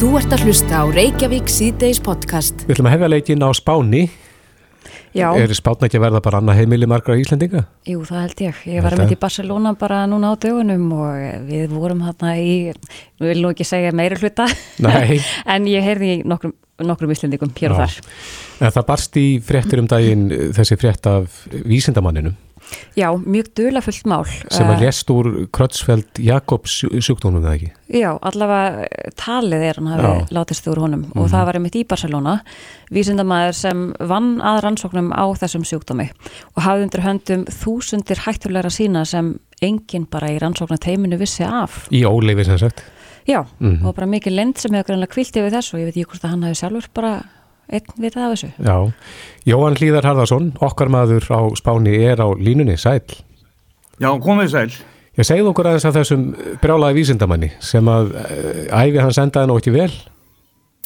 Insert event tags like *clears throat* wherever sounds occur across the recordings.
Þú ert að hlusta á Reykjavík síðdeis podcast. Við ætlum að hefja leikin á Spáni. Já, Er Spán ekki að verða bara annað heimili margra Íslendinga? jú, það held ég. Ég var mynd í Barcelona bara núna á dögunum og við vorum hérna í, við viljum ekki segja meiri hluta, Nei. *laughs* en ég heyrði í nokkrum, nokkrum Íslendingum hér og Já. þar. En það barst í fréttir um daginn þessi frétt af vísindamanninum Já, mjög dulafullt mál. sem að Eh, lést úr Krötsfeld Jakobs sjúkdónum eða ekki. Já, allavega eh, talið er hann hafi. Mhm. látist úr honum og það var einmitt í Barcelona vísindamæður sem vann að rannsóknum á þessum sjúkdómi og hafði undir höndum þúsundir hættulegra sína sem enginn bara í rannsóknateiminu vissi af. Í óleifi sem sagt. Já, Mhm. og bara mikið lend sem hefur greinlega kvilt yfir þessu og ég veit ekki hvort að hann hafi sjálfur bara einn vitað af þessu. Já. Jóhann Hlíðar Harðarsson, okkar maður á Spáni er á línunni, sæl. Já, komið sæl. Ég segði okkur aðeins af þessum brjálaði vísindamanni sem að eh, æfi hann sendaði ekki vel.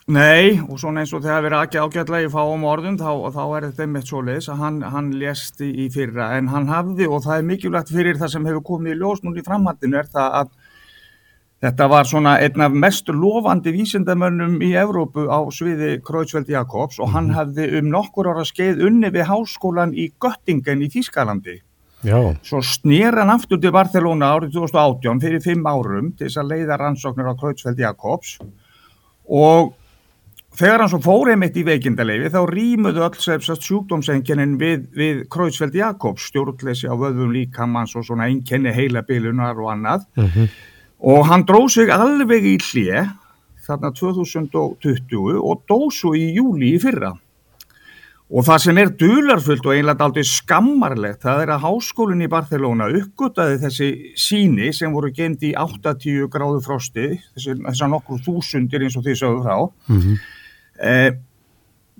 Nei, og svona eins og þegar verið ekki ágætlega í fáum orðum, þá, þá er þetta einmitt svo leiðis að hann, hann lést í, í fyrra, en hann hafði, og það er mikilvægt fyrir það sem hefur komið í ljós núna í framhaldinu, er það að þetta var svona einn af mest lofandi vísindamönnum í Evrópu á sviði Kreutzfeldt Jakobs og hann hafði um nokkur ára skeið unni við háskólan í Göttingen í Þýskalandi. Já. Svo snýr hann aftur til Barcelona árið 2018 fyrir fimm árum til þess að leiða rannsóknir á Kreutzfeldt Jakobs og þegar hann svo fór einmitt í veikindaleifi þá rýmuðu öll sefsast sjúkdómsengjinin við, við Kreutzfeldt Jakobs, stjórnleysi á vöðum líkamanns og svona einkenni heilabilunar og annað Mm og hann dróð sig alveg í hlje þarna 2020 og dó svo í júli í fyrra. Og það sem er dularfullt og einlega aldrei skammarlegt, það er að háskólinn í Barcelona uppgötaði þessi síni sem voru gemd í 80 gráðu frosti, þessi, þessar nokkur þúsundir eins og því sögðu frá. Mhm. Eh,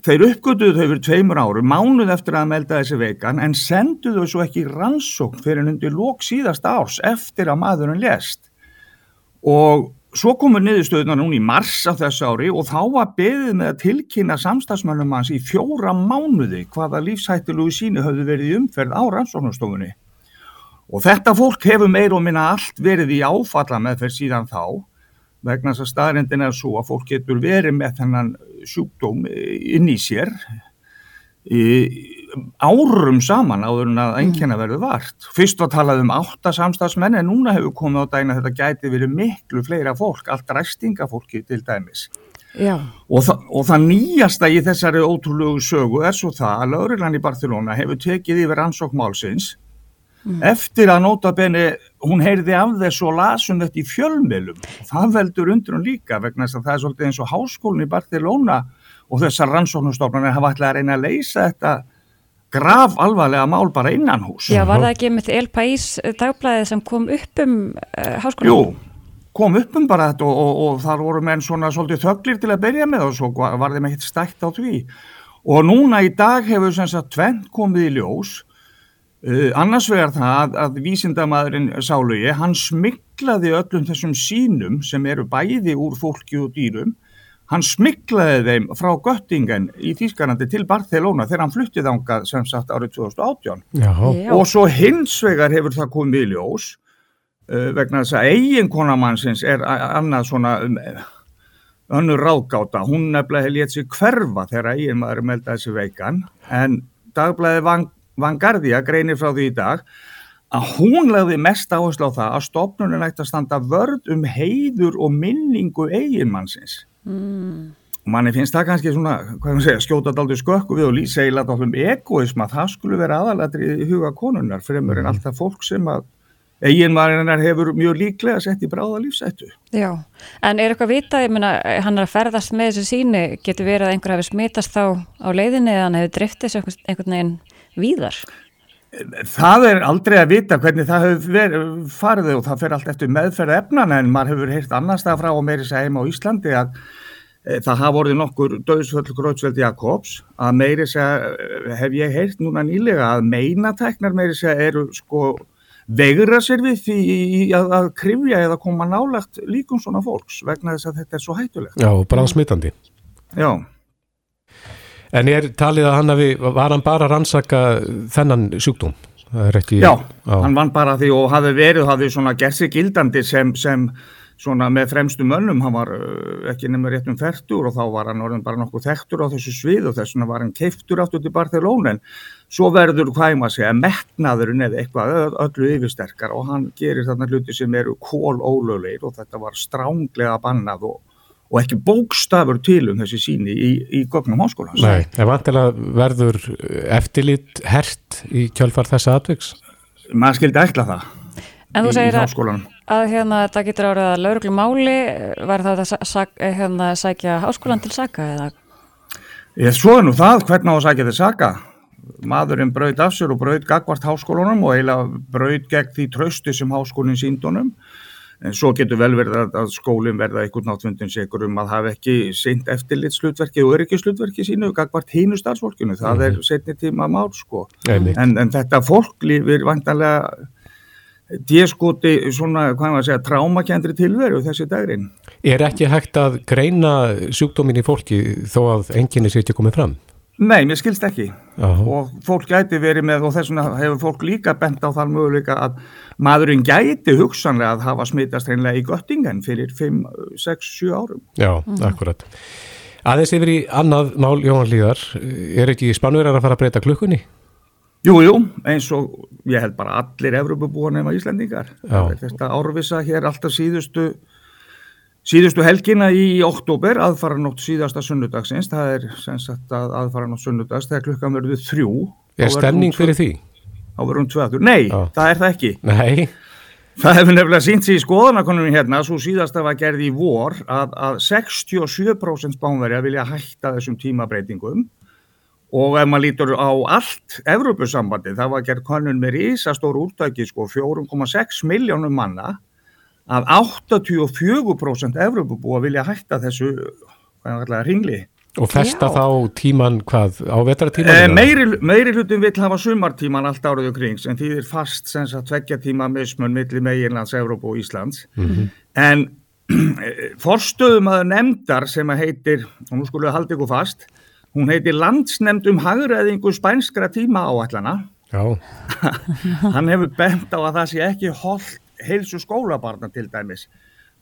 þeir uppgötuðu þau fyrir tveimur árum, mánuð eftir að melda þessi veikan, en senduðu þau svo ekki rannsókn fyrir en undir lók síðasta árs eftir að maðurinn lést. Og svo komur niðurstöðuna núna í mars af þessu ári og þá var beðið með að tilkynna samstagsmönnum hans í fjóra mánuði hvaða lífshættilugu síni höfðu verið umferð á rannsóknastofunni. Og þetta fólk hefur meir og minna allt verið í áfalla með fyrir síðan þá vegna þess að staðrendin er svo að fólk getur verið með þennan sjúkdóm inn í sér í árum saman áður en að einnkjana verður vart. Fyrst var talað um átta samstagsmenn en núna hefur komið á dæna þetta gæti verið miklu fleira fólk, allt ræstingafólki til dæmis. Og, þa og það nýjasta í þessari ótrúlegu sögu er svo það að Laurilann í Barcelona hefur tekið yfir ansókmálsins eftir að nota beni, hún heyrði af þess og lasum þetta í fjölmilum. Það veldur undir hún líka vegna þess að það er svolítið eins og háskólinn í Barcelona og þessar rannsóknustofnarnir hafa ætlaði að reyna að leysa þetta graf alvarlega mál bara innan hús. já var það ekki með El País dagblæðið sem kom upp um uh, háskóla? Jú, kom upp um bara þetta og, og, og þar voru menn svona svolítið þöglir til að byrja með og svo var þeim ekkert stækt á því. Og núna í dag hefur sem sagt tvent komið í ljós, uh, annars vegar það að, að vísindamæðurinn Sálugi, hann smiklaði öllum þessum sínum sem eru bæði úr fólki og dýrum, hann smiklaði þeim frá Göttingen í Þýskarandi til Barcelona þegar hann fluttið ángað sem sagt árið 2018. Já. Og svo hins vegar hefur það komið í ljós uh, vegna þess að eiginkona mannsins er annað svona um, önnur ráðgáta. Hún nefnilega létt sig hverfa þegar eiginmaður meldaði sig veikan en dagblæði Van, Vangardia greinir frá því í dag að hún lagði mest áherslu á það að stopnunin ætti að standa vörð um heiður og minningu eiginmannsins. Mm. Manni finnst það kannski svona, hvað maður segja, skjóta daldur skökku við og lýsa eiginlega dálítið um egoisma, það skulle vera aðalatri í huga konunnar fremur en alltaf fólk sem að eiginmarinnar hefur mjög líklega sett í bráða lífsættu. Já, en er eitthvað vitað, ég meina, hann er að ferðast með þessu síni, getur verið að einhver hafi smitast þá á leiðinni eða hann hefur einhvern- einhvern veginn víðar? Það er aldrei að vita hvernig það hefur farið og það fer allt eftir meðferð efnana en maður hefur heyrt annars það frá og meiri segja heima á Íslandi að e, það hafa orðið nokkur döðsvöld Grótsveld Jakobs að meiri segja, eh, hef ég heyrt núna nýlega að meinatæknar meiri segja eru sko vegra sér við því í- að, að krifja eða koma nálagt líkum svona fólks vegna þess að þetta er svo hættulegt. Já, bara smitandi. Já. En er talið að hann hafi, var hann bara að rannsaka þennan sjúkdóm? Ekki... Já, hann vann bara því og hafi verið, hafi svona gert sig gildandi sem, sem svona með fremstu mönnum, hann var uh, ekki nema rétt um færtur og þá var hann orðin bara nokkuð þektur á þessu svið og þess vegna var hann keiftur aftur til Barcelona. En svo verður hvað maður segja metnaðurinn eða eitthvað öllu yfirsterkar og hann gerir þarna hluti sem eru kól ólögleir og þetta var stránglega bannað og, og ekki bókstafur til um þessi síni í, í gögnum háskóla. Nei, en vantilega verður eftirlit hert í kjölfar þessa atviks? Maður skildi ætla það. En þú segir að, að hérna, þetta getur árið að lauruglu máli, var það að sag, hérna, sækja háskólan til saka eða? Ég svo er nú það, hvernig á að sækja til saka? Maðurinn braut af sér og braut gagvart háskólanum og eiginlega braut gegn því trösti sem háskólinn síndunum. En svo getur vel verið að skólinn verða einhvern náttfundin sigur um að hafa ekki seint eftirlit slutverki og öryggi slutverki sínu gagvart hínu starfsfólkinu. Það mm -hmm. er setni tíma mál sko. En, en þetta fólk lífir vantanlega dískoti svona, hvað maður segja, trámakendri tilveru þessi dagrin. Er ekki hægt að greina sjúkdómin í fólki þó að enginni sér ekki komið fram? Nei, mér skilst ekki Aha. og fólk gæti verið með og þess vegna hefur fólk líka bent á þann möguleika að maðurinn gæti hugsanlega að hafa smitast hreinlega í göttingen fyrir 5, 6, 7 árum. Já, mm. akkurat. Aðeins yfir í annað mál Jóhann Líðar, er ekki spannverðar að fara að breyta klukkunni? Jújú, jú, eins og ég held bara allir Evropabúar nema Íslandingar. Þetta árvisa hér alltaf síðustu, síðustu helgina í oktober, aðfara nótt síðasta sunnudagsins, það er sem sagt að aðfara nótt sunnudags, þegar klukkan verður þrjú. Er stemning fyrir því? Á verðum tvöður. Nei, Já. það er það ekki. Nei. Það hefur nefnilega sínt sér í skoðanakonunum hérna, svo síðasta var gerði í vor að, að 67% spánverja vilja hætta þessum tímabreitingum Og ef maður lítur á allt Evrópusambandi, það var gert konun með rísastór úrtæki, sko, 4,6 miljónum manna, að 84% Evrópubúa vilja hætta þessu, ringli. Og festa Já. þá tíman hvað, á vetratíman? E, meiri, meiri hlutum vil hafa sumartíman allt árið og krings, en því er fast sem sagt tveggja tíma mismun millir meginlands, Evrópu og Íslands. Mm -hmm. En forstöðum að nefndar sem að heitir, og nú skulum við halda ykkur fast, Hún heiti Landsnemnd um hagræðingu spænskra tíma áallana. Já. *laughs* Hann hefur bent á að það sé ekki hold heilsu skólabarna til dæmis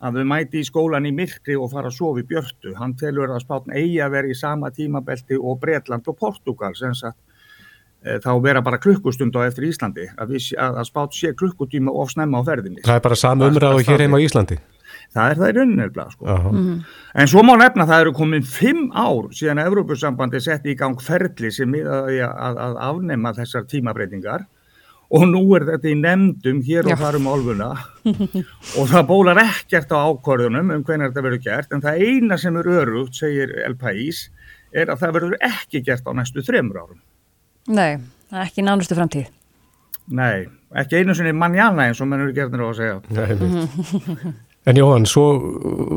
að þau mæti í skólan í myrkri og fara að sofi björtu. Hann telur að spátn eigi að vera í sama tímabelti og Breitland og Portugal sem sagt e, þá vera bara klukkustund á eftir Íslandi að, að, að spátn sé klukkutíma of snemma á ferðinni. Það er bara sama umræðu hér heim á Íslandi það er það í rauninni sko. uh -huh. -hmm. en svo má nefna það eru komin fimm ár síðan að Evrópussambandi setti í gang ferli sem að, að, að afnema þessar tímabreitingar og nú er þetta í nefndum hér og þar um álfuna. *laughs* Og það bólar ekkert á ákvörðunum um hvernig þetta verður gert en það eina sem er örugt, segir El País er að það verður ekki gert á næstu þremur árum. Nei, ekki nánustu framtíð. Nei, ekki einu sinni mannjana eins og mann eru gerðin á að segja. Nei, *laughs* En Jóhann, svo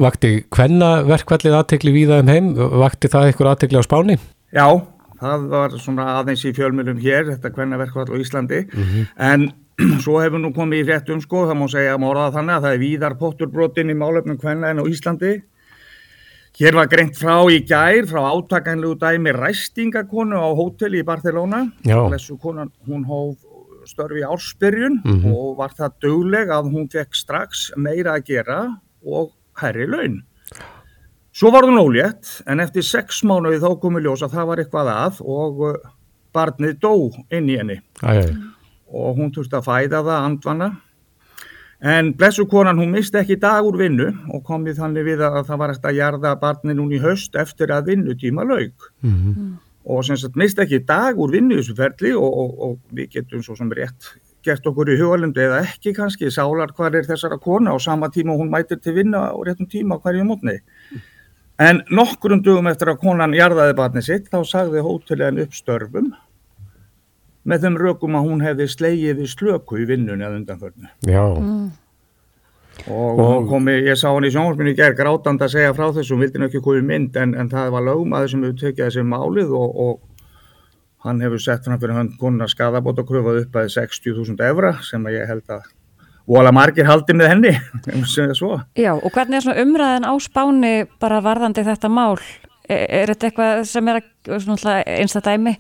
vakti hvenna verkvallið aðtekli víða um heim, vakti það eitthvað aðtekli á spáni? Já, það var svona aðeins í fjölmjölum hér, þetta hvenna verkvall á Íslandi, mm -hmm. en *clears throat* svo hefur nú komið í fréttum sko, það má segja morðað þannig að það er víðar potturbrotin í málefnum hvenna en á Íslandi. Hér var greint frá í gær, frá átakanlegu dæmi ræstingakonu á hóteli í Barcelona, þessu konan hún hóf störfi ársbyrjun mm -hmm. og var það dögleg að hún fekk strax meira að gera og herri laun. Svo var það nólétt en eftir sex mánuði þá komi ljós að það var eitthvað að og uh, barnið dó inn í henni. Æ, og hún þurfti að fæða það andvana. En blessu konan hún misti ekki dag úr vinnu og komið þannig við að það var eftir að jarða barnið núni í höst eftir að vinnutíma laug. Mm -hmm og sem sagt mist ekki dag úr vinnu þessu ferli og, og, og við getum svo sem rétt gert okkur í hugalundu eða ekki kannski. Sálar hvað er þessara kona og sama tíma hún mætir til vinna og réttum tíma hverju mótni. En nokkurum dugum eftir að konan jarðaði barnið sitt þá sagði hóteliðan uppstörfum með þeim rökum að hún hefði slegið í slöku í vinnunni að undanförnu. Já. Mm og, og komi, ég sá hann í sjónvarpinu í gerð grátand að segja frá þessu, hún vildi náttúrulega ekki komið mynd en, en það var lögmaður sem hefur tekið þessi málið og, og hann hefur sett fram fyrir hann konar skadabót og kröfað upp að 60.000 evra sem ég held að vola margir haldi með henni *laughs* Já, og hvernig er svona umræðin á spáni bara varðandi þetta mál? Er, er þetta eitthvað sem er einstaklega dæmi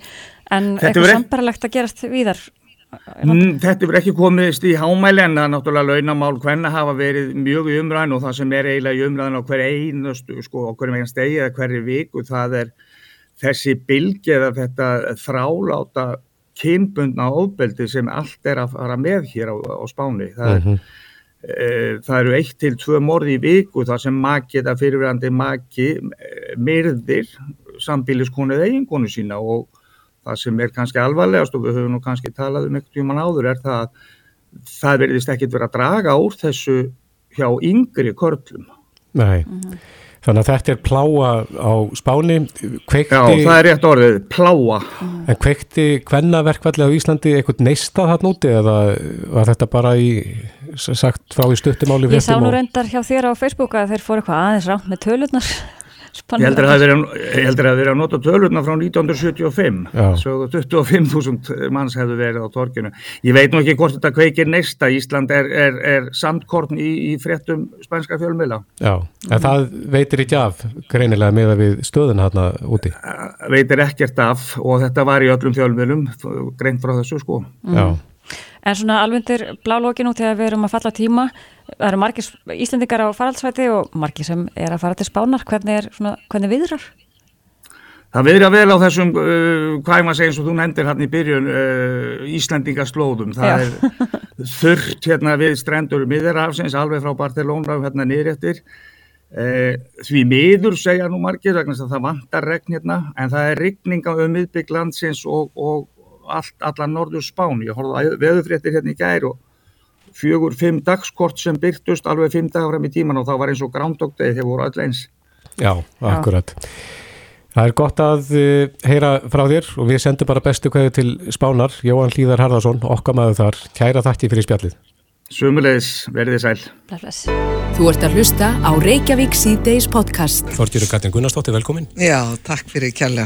en eitthvað sambarlegt að gerast víðar? Mm, þetta verður ekki komist í hámæli en það er náttúrulega launamál hvenna hafa verið mjög í umræðin og það sem er eiginlega í umræðin á hver einastu, sko, hverjum eigin stegi eða hverju viku, það er þessi bylgi eða þetta þráláta kynbundna ofbeldi sem allt er að fara með hér á, á spáni. Það, er, mm -hmm. e, það eru eitt til tvö morði í viku þar sem maki eða fyrirverandi maki myrðir sambíliskonið eigingonu sína og það sem er kannski alvarlegast og við höfum nú kannski talað um einhvern tíman áður er það að það verðist ekkit verið að draga úr þessu hjá yngri körlum. Nei, mm -hmm. Þannig að þetta er pláa á spáni, kveikti... Já, það er rétt orðið, pláa. En kveikti hvenna verkvalli á Íslandi eitthvað neista það núti eða var þetta bara í, sagt frá í stuttumáli? Ég sá nú reyndar hjá þér á Facebooka að þeir fóru eitthvað aðeins rátt með tölurnar. Ég heldur að það hefði verið að nota tölurna frá 1975 svo 25.000 manns hefðu verið á torkinu. Ég veit nú ekki hvort þetta kveikir neista. Ísland er, er, er samtkorn í, í fréttum spænska fjölmila. Já, en það veitir ekki af greinilega með að við stöðun hérna úti. Veitir ekkert af og þetta var í öllum fjölmilum greint frá þessu sko. Já. En svona alvöndir blálókinu þegar við erum að falla tíma, það eru margir Íslandingar á faraldsvæti og margir sem er að fara til spánar, hvernig er svona, hvernig viðrar? Það viðra vel á þessum, uh, hvað er maður að segja eins og þú nefndir hérna í byrjun, uh, Íslandingaslóðum, það Já. er þurrt hérna við strendur miðurafsins alveg frá Barcelona hérna niðréttir, uh, því miður segja nú margir, vegna það vantar regn hérna, en það er regninga um miðbygglandsins og, og allt, allan norður spán, ég horfði veðufréttir hérna í gær og fjögur, fimm dagskort sem byrtust alveg fimm dagar fram í tíman og þá var eins og grándóktegi þegar voru öll eins. Já, akkurat. Það er gott að uh, heyra frá þér og við sendum bara bestu hverju til Spánar, Jóhann Hlíðar Harðarsson, okkar maður þar, kæra þakki fyrir spjallið. Sumulegis, verðið sæl. Þú ert að hlusta á Reykjavík C-Days podcast. Þorgjur Katrin Gunnarsdóttir, velkomin. Já, takk fyrir kjalla.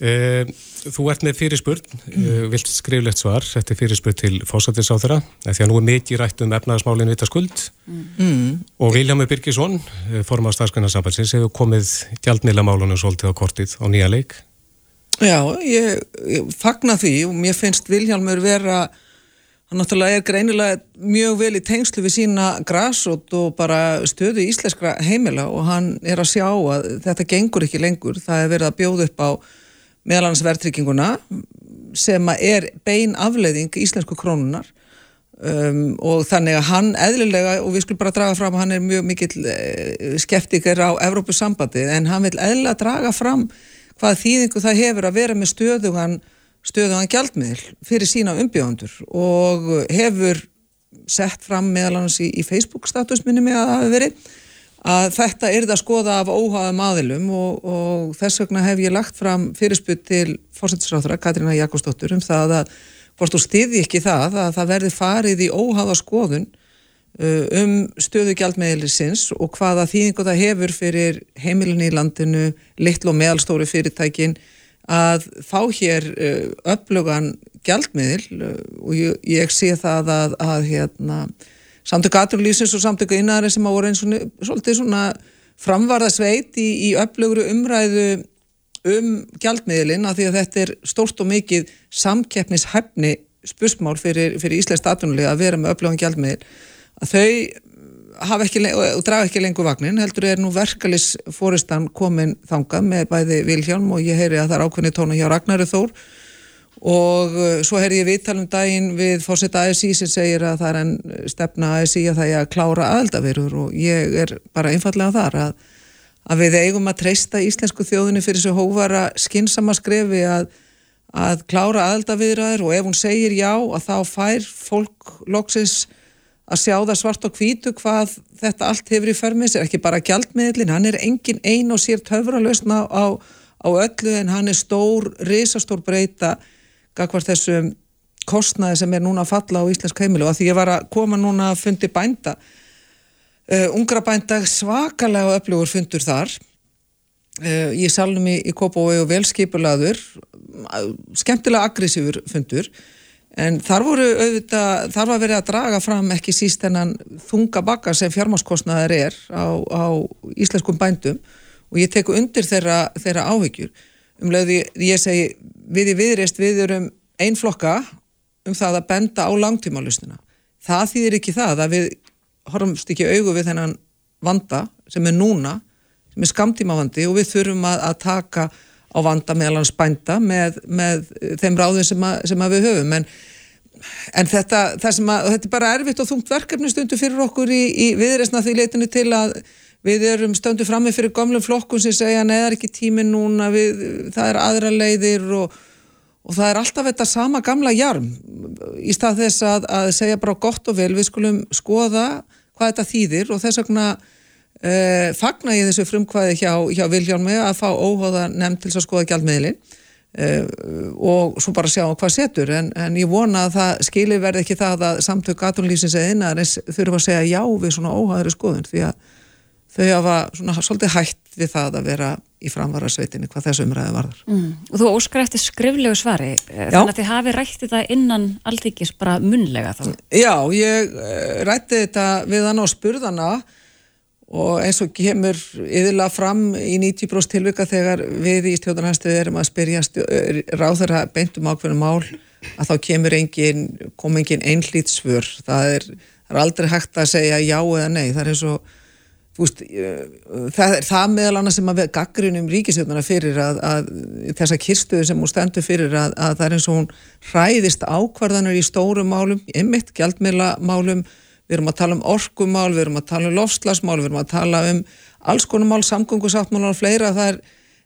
Uh, þú ert með fyrirspurn, mm. vilt skriflegt svar, þetta er fyrirspurn til fósættisáþurra, því að nú er mikið rætt um efnaðasmálinn vita skuld mm. og Viljámi Birgisson, eh, form á starfsgrunarsambandsins, hefur komið gjaldmiðlamálunum svolítið á kortið á nýja leik. Já, ég, ég fagna því og mér finnst Viljámur vera, hann náttúrulega er greinilega mjög vel í tengslu við sína græsot og bara stöðu íslenskra heimila og hann er að sjá að þetta gengur ekki lengur, það er verið að bjóða upp á meðalans verðtrygginguna sem er bein afleiðing íslensku krónunar um, og þannig að hann eðlilega, og við skulum bara draga fram hann er mjög mikill uh, skeptiker á Evrópusambandi, en hann vil eðlilega draga fram hvað þýðingu það hefur að vera með stöðugan stöðugan gjaldmiðl fyrir sína umbjóðandur og hefur sett fram meðalans í, í Facebook statusminni með að það hefur verið að þetta er það að skoða af óháðum aðilum og, og þess vegna hef ég lagt fram fyrirsput til fórsættisráþura Katrína Jakobsdóttur um það að hvort þú stiði ekki það að það verði farið í óháða skoðun uh, um stöðu gjaldmeðlisins og hvaða þýðingu það hefur fyrir heimilinni í landinu, litlu og meðalstóri fyrirtækin að fá hér uh, upplugan gjaldmeðil uh, og ég, ég sé það að, að hérna samtöku aðrunlýsins og samtöku innæðari sem að voru eins og svolítið svona framvarðasveit í, í öflugru umræðu um gjaldmiðlinn að því að þetta er stórt og mikið samkeppnishæfni spursmál fyrir, fyrir Íslands aðrunlið að vera með öflugan gjaldmiðl að þau hafa ekki og draga ekki lengur vagnin, heldur er nú verkalis fóristan komin þangað með bæði Vilhjálm og ég heyri að það er ákveðni tóna hjá Ragnari Þór og uh, svo heyrði ég viðtalum daginn við fórsetta ASI sem segir að það er en stefna ASI að það er að klára aðeldavirur og ég er bara einfallega þar að, að við eigum að treysta íslensku þjóðinu fyrir þessu hófara skinnsama skrefi að, að klára aðeldavirur og ef hún segir já að þá fær fólk loksins að sjá það svart og hvítu hvað þetta allt hefur í förmis, er ekki bara gjaldmiðlin, hann er engin ein og sér töfralösna á, á öllu en hann er stór, risastór breyta gagvar þessum kostnaði sem er núna að falla á Íslensk heimilu og því ég var að koma núna að fundi bænda uh, ungra bænda svakalega öflugur fundur þar. Uh, í salnum í, í Kópavói og velskipulaður skemmtilega aggressífur fundur. En þar voru auðvitað, þar var verið að draga fram ekki síst þennan þunga bakka sem fjármáskostnaðar er á, á íslenskum bændum. Og ég teku undir þeirra, þeirra áhyggjur. Um leiði ég segi við í viðrist við erum einn flokka um það að benda á langtímálusnina. Það þýðir ekki það að við horfumst ekki augu við þennan vanda sem er núna, sem er skamtímavandi og við þurfum að, að taka á vanda meðal hans bænda með, með þeim ráðum sem, að, sem að við höfum. En, en þetta, að, þetta er bara erfitt og þungt verkefni stundu fyrir okkur í, í viðreysna því leitinu til að við erum stöndu frammi fyrir gamlum flokkun sem segja neðar ekki tímin núna, við, það er aðra leiðir og og það er alltaf þetta sama gamla jarm í stað þess að, að segja bara gott og vel, við skulum skoða hvað þetta þýðir og þess vegna uh, fagna ég þessu frumkvæði hjá, hjá Viljálmi að fá óháða nefn til að skoða gjaldmiðlin uh, og svo bara sjá hvað setur. En, en ég vona að það skilir verði ekki það að samtök aðtunlýsins eða innar þurfa að segja já við svona óháðari skoðun því að þau hafa svona svolítið hætt við það að vera í framvarasveitinni hvað þessu umræði varðar. Mm. Og þú óskar eftir skriflegu svari, eh, Já. þannig að þið hafi rætti þetta innan alltingis bara munlega þá? Já, ég eh, rætti þetta við hann á spurðana og eins og kemur yðurlega fram í 90% tilvika þegar við í stjórnarhansstuði erum að spyrja eh, ráðara beintum ákveðinu mál að þá kemur engin, kom engin einhlýtsvör, það er, það er aldrei hægt að segja já eða nei, það er eins og Veist, það er það meðal annað sem að gaggrunum ríkisjóðuna fyrir að, að þessa kirstuðu sem hún stendur fyrir að, að það er eins og hún hræðist ákvarðanur í stórum málum, ymmit, gjaldmiðlamálum, við erum að tala um orkumál, við erum að tala um lofslagsmál, við erum að tala um alls konar mál, samgöngusáttmál og fleira, það er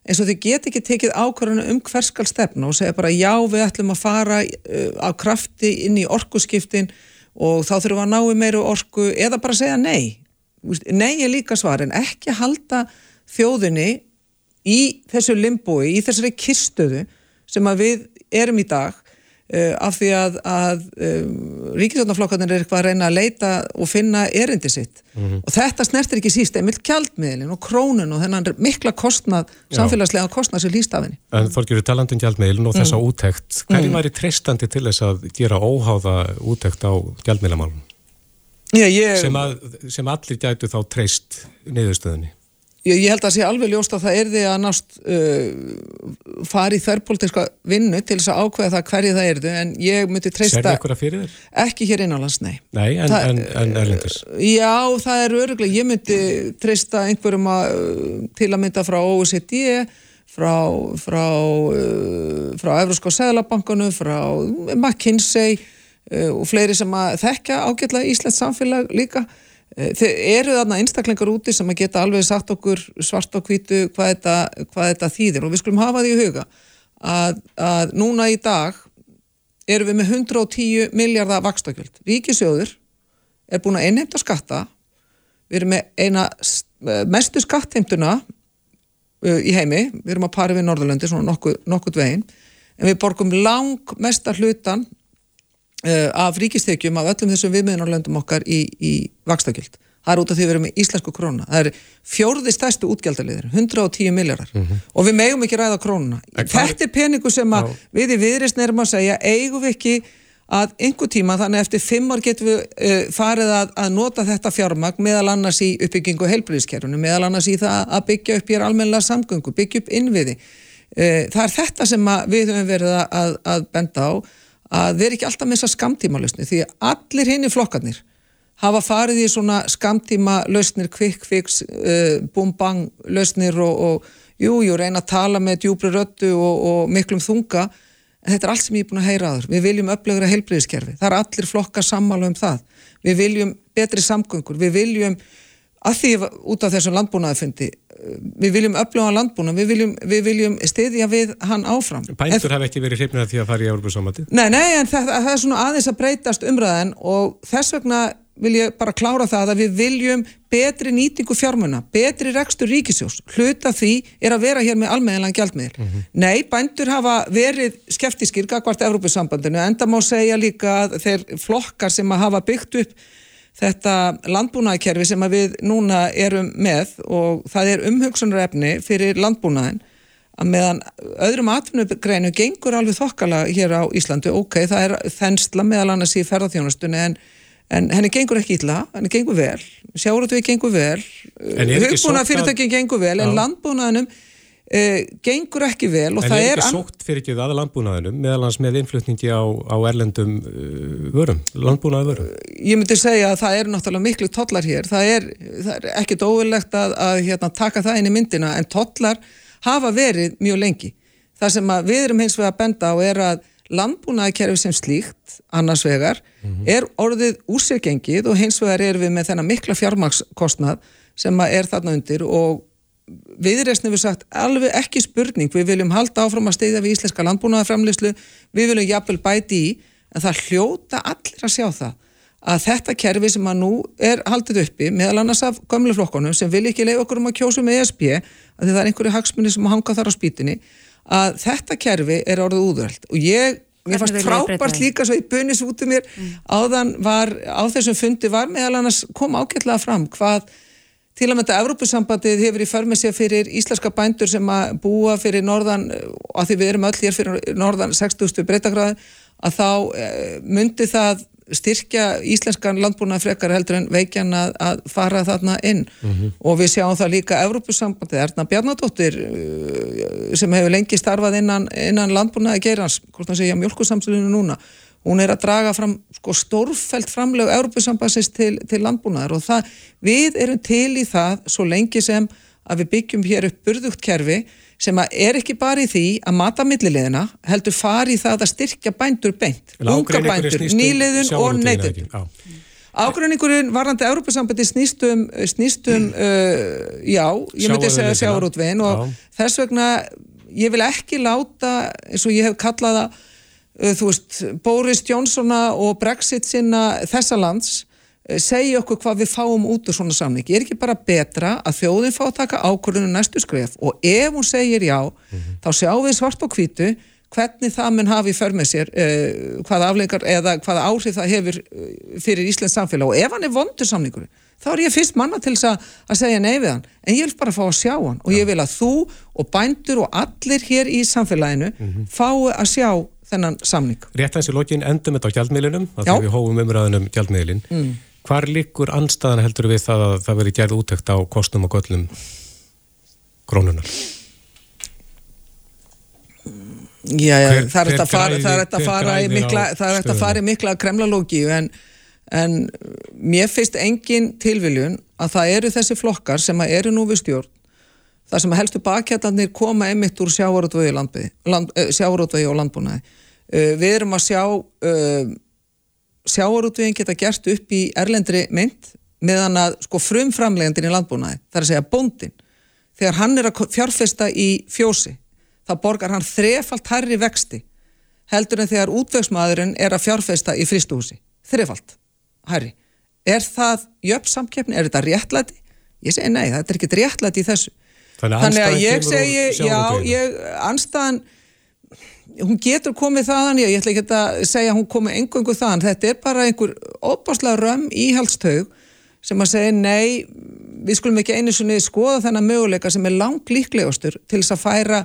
eins og þið get ekki tekið ákvarðanu um hverskal stefna og segja bara já við ætlum að fara á krafti inn í orkuskiptin og þá þurfum við að ná í meiru orku eða bara segja nei nei er líka svar en ekki halda þjóðinni í þessu limbói, í þessari kistöðu sem að við erum í dag uh, af því að, að um, ríkisvöldnaflokkarnir er eitthvað að reyna að leita og finna erindi sitt mm -hmm. og þetta snertir ekki síst einmitt kjaldmiðlin og krónun og þennan mikla kostnað, samfélagslega kostnað sem líst af henni. En Þorgjur, talandum kjaldmiðlin og þessa mm. útækt, hvernig mm. væri treystandi til þess að gera óháða útækt á kjaldmiðlamálunum? Já, ég... sem, að, sem allir gætu þá treyst niðurstöðunni ég, ég held að það sé alveg ljóst að það er því að nást uh, fari í þærpolítiska vinnu til þess að ákveða það hverju það er því en ég myndi treysta? Ekki hér innanlands, nei Nei, en, það, en, en erlendis? Já, það er öruglega, ég myndi treysta einhverjum að, til að mynda frá OECD frá frá, uh, frá Evróska Sæðlabankanu frá McKinsey og fleiri sem að þekka ágætla Íslands samfélag líka. Eh, þeir eru þarna einstaklingar úti sem að geta alveg sagt okkur svart og hvitu hvað þetta, hvað þetta þýðir. Og við skulum hafa því í huga að, að núna í dag erum við með 110 miljardar vakstakjöld. Ríkisjóður er búin að einheimta skatta. Við erum með eina mestu skattheimtuna í heimi, við erum að pari við Norðurlandi svona nokkuð, nokkuð veginn en við borgum lang mesta hlutan af ríkistekjum af öllum þessum viðmiðunarlöndum okkar í, í vakstakjöld. Það er út af því að við erum með íslensku króna. Það er fjórði stærstu útgjaldaliðir, 110 miljardar mm -hmm. og við megum ekki ræða krónuna. Þetta er peningu sem að við í viðrist nefnum að segja, eigum við ekki að einhver tíma, þannig eftir fimm ár getum við uh, farið að, að nota þetta fjármagn meðal annars í uppbyggingu heilbríðiskerfunu, meðal annars í það að byggja upp hér almenna samgöngu, byggja upp innviði. Uh, það er þetta sem við höfum verið að, að benda á að þeir ekki alltaf missa skamtíma lausni því að allir hinn í flokkarnir hafa farið í svona skamtíma lausnir, quick fix, uh, boom bang lausnir og, og jú, jú, reyna að tala með djúbri röttu og, og miklum þunga en þetta er allt sem ég er búin að heyra aður. Við viljum upplegra heilbreyðiskerfi, það er allir flokkar sammála um það. Við viljum betri samgöngur, við viljum að því út af þessum landbúnaðafundi við viljum öfluga landbúna, við viljum, við viljum stiðja við hann áfram. Bændur hafa ekki verið hrifnið að því að fara í Európa-samati? Nei, nei, en það, það er svona aðeins að breytast umræðan og þess vegna vil ég bara klára það að við viljum betri nýtingu fjármuna, betri rekstur ríkisjós. Hluta því er að vera hér með almeðinlega gjaldmiðl. Mm -hmm. Nei, bændur hafa verið skeftiskir gagvart Európa-sambandinu, enda má segja líka að þeir flokkar sem að hafa byggt upp þetta landbúnaðkerfi sem við núna erum með og það er umhugsunarefni fyrir landbúnaðin að meðan öðrum atvinnugreinu gengur alveg þokkala hér á Íslandi, ok, það er þensla meðal annars í ferðarþjónustunni en, en henni gengur ekki illa, henni gengur vel, sjáur að við gengur vel, hugbúna fyrirtækinn gengur vel, en landbúnaðinum Uh, gengur ekki vel og en það er... En er ekki sótt fyrir ekki það landbúnaðinum meðal hans með innflutningi á, á erlendum uh, vörum, landbúnaði vörum? Ég myndi segja að það er náttúrulega miklu tollar hér, það er, það er ekkit óverlegt að, að hérna, taka það inn í myndina en tollar hafa verið mjög lengi. Það sem við erum hins vegar að benda á er að landbúnaðikerfi sem slíkt, annars vegar, mm -hmm. er orðið úrseggengið og hins vegar er við með þennan mikla fjármakskostnað sem er þarna undir og viðreysni við sagt alveg ekki spurning, við viljum halda áfram að steyða við íslenska landbúnaðarframleyslu, við viljum jafnvel bæti í, en það hljóta allir að sjá það að þetta kerfi sem að nú er haldið uppi meðal annars af gömleflokkonum sem vil ekki leiða okkur um að kjósa með ESB að það er einhverju hagsmunni sem hanga þar á spýtinni að þetta kerfi er orðið úðvöld og ég, mér fannst frábært líka svo í bunis út um mér mm. áðan var, á þessum fundi var meðal annars kom ágætlega fram hvað Til að þetta Evrópusambandið hefur í förmið sér fyrir íslenska bændur sem að búa fyrir norðan, og því við erum öll hér fyrir norðan 60. breytagráði, að þá eh, myndi það styrkja íslenskan landbúnaði frekar heldur en veikjan að, að fara þarna inn mm -hmm. og við sjáum það líka Evrópusambandið, Erna Bjarnadóttir eh, sem hefur lengi starfað innan, innan landbúnaði gerans, hvort það segja mjölkusamsölinu núna hún er að draga fram sko, stórfælt framlegu Európusambassins til, til landbúnaðar og það, við erum til í það svo lengi sem að við byggjum hér upp burðugt kerfi sem er ekki bara í því að mata millilegina, heldur fari í það að styrkja bændur beint, unga bændur, nýliðun og neytur. Ágruningurinn varandi Európa-sambandi snýstum, snýstum *clears throat* uh, já, ég myndi segja sjáurútvegin og já. þess vegna ég vil ekki láta, eins og ég hef kallaða þú veist, Boris Johnsona og Brexit sinna þessa lands eh, segja okkur hvað við fáum út úr svona samning. Ég er ekki bara betra að þjóðin fá að taka ákvörðunum næstu skref og ef hún segir já, mm -hmm. þá sjáum við svart og hvítu hvernig það mun hafi för með sér uh, hvaða afleikar eða hvaða áhrif það hefur fyrir Íslands samfélag og ef hann er vondur samningur þá er ég fyrst manna til að, að segja nei við hann en ég vil bara fá að sjá hann og ég vil að þú og bændur og allir hér í samfélaginu mm -hmm. fái að sjá þennan samning. Rétt eins í lokin endum þetta á gjaldmiðlunum, að því við hófum umræðunum gjaldmiðlin. Mm. Hvar líkur anstæðan heldur við það að það veri gerð úttökt á kostnum og göllum krónunar? Já, já, hver, það er þetta að fara, fara í mikla, það er þetta að fara í mikla kremlalógi en, en mér finnst engin tilviljun að það eru þessi flokkar sem eru nú við stjórn þar sem helstu bakkjætanir koma emitt úr sjávarótvegi land, og landbúnaði. Uh, við erum að sjá uh, sjáarútveginn geta gert upp í erlendri mynd meðan að sko frumframlegandin í landbúnaði, það er að segja bóndin þegar hann er að fjárfesta í fjósi, þá borgar hann þrefalt herri vexti heldur en þegar útvegsmaðurinn er að fjárfesta í fristuhúsi, þrefalt herri, er það jöfnsamkeppni, er þetta réttlæti? Ég segi nei, þetta er ekki réttlæti í þessu Þannig, Þannig að ég segi, já, ég, anstæðan hún getur komið þaðan, ég ætla ekki að segja að hún komið engungu þaðan, þetta er bara einhver óbáslega römm íhaldstaug sem að segja nei, við skulum ekki einu sinni skoða þennan möguleika sem er langt líklegastur til þess að færa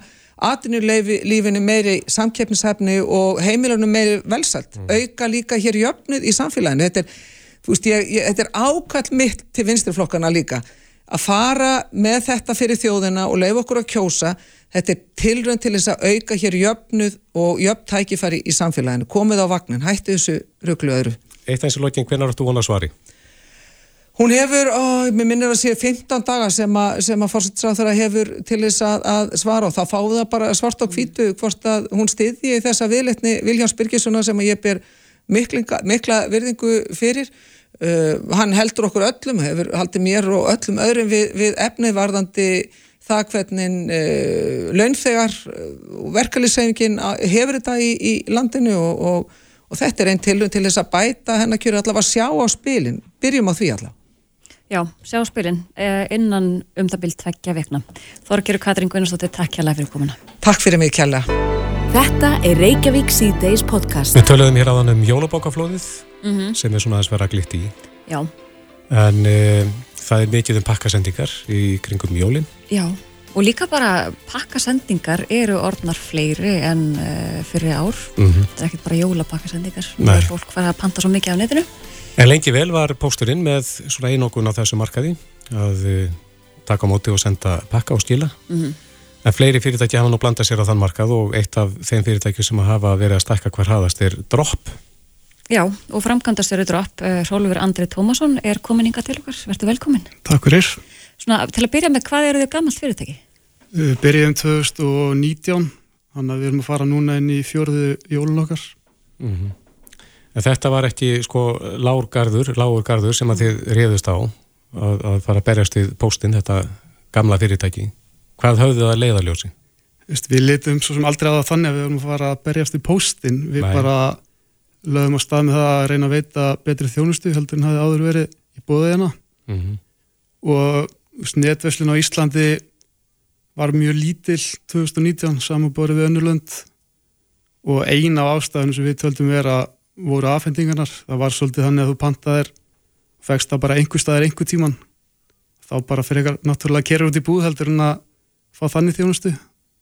atvinnulífinu meiri samkeppnishefni og heimilunum meiri velsalt, mm. auka líka hér jöfnuð í samfélaginu, þetta er, veist, ég, ég, þetta er ákall mitt til vinstirflokkana líka að fara með þetta fyrir þjóðina og leiða okkur að kjósa Þetta er tilrönd til þess að auka hér jöfnuð og jöfntækifæri í samfélaginu. Komið á vagnin, hætti þessu rugglu öðru. Eitt eins og lókin, hvernig áttu hún að svari? Hún hefur, ó, mér minnir að sé 15 daga sem að, að fórsettsráþara hefur til þess að, að svara og þá fáðu það bara svart á kvítu hvort að hún stiði í þessa viðletni Viljáns Byrkissona sem að ég ber mikla, mikla virðingu fyrir. Uh, hann heldur okkur öllum, hefur haldið mér og öllum öðrum við, við efnið varðandi það hvernig uh, launþegar og uh, verkefliðsefingin hefur þetta í, í landinu og, og, og þetta er einn tilum til þess að bæta hennar kjöru allavega að sjá á spilin. Byrjum á því allavega Já, sjá á spilin eh, innan um það byrjum tveggja vekna Þorgiru Katrín Gunnarsdóttir, takk kjærlega fyrir komuna. Takk fyrir mig kjærlega Þetta er Reykjavík C-Days podcast Við töluðum hér áðan um jólabókaflóðið mm -hmm. sem er svona aðeins vera glitt í Já En eh, það er mikið um pakkasendingar í kringum jólinn. Já, og líka bara pakkasendingar eru orðnar fleiri en uh, fyrir ár. Mm -hmm. Það er ekkert bara jólapakkasendingar. Það er fólk hvað að panta svo mikið á netinu. En lengi vel var pósturinn með svona einokun á þessu markaði að uh, taka móti og senda pakka og skila. Mm -hmm. En fleiri fyrirtæki hafa nú blandað sér á þann markað og eitt af þeim fyrirtæki sem hafa verið að stækka hver haðast er Drop. Já, og framkvæmdastöru Drop, Rólfur Andri Tómasson er komin yngar til okkar, verður velkomin. Takk fyrir. Svona, til að byrja með, hvað eru þið gammalt fyrirtæki? Við byrjum 2019, þannig að við erum að fara núna inn í fjörðu jólun okkar. Mm -hmm. En þetta var ekki sko lágurgarður, lágurgarður sem að þið réðust á að, að fara að berjast í postin, þetta gamla fyrirtæki. Hvað höfðu það að leiðaljósi? Við litum svo sem aldrei að það þannig að við vorum að fara að berjast í postin. Við Nei. bara lögum á stað með það að reyna að veita betri þjónustu heldur en hafið áður verið í bóðiðina. Mm -hmm. Og netveslin á Íslandi var mjög lítill 2019 samanborið við önnurlönd og eina af ástæðunum sem við töldum vera voru afhendingarnar. Það var svolítið þannig að þú pantaðir fegst það bara einhver staðar einhver tíman. Þá bara fyrir eitthvað náttúrulega kera út í búð heldur en að fá þannig þjónustu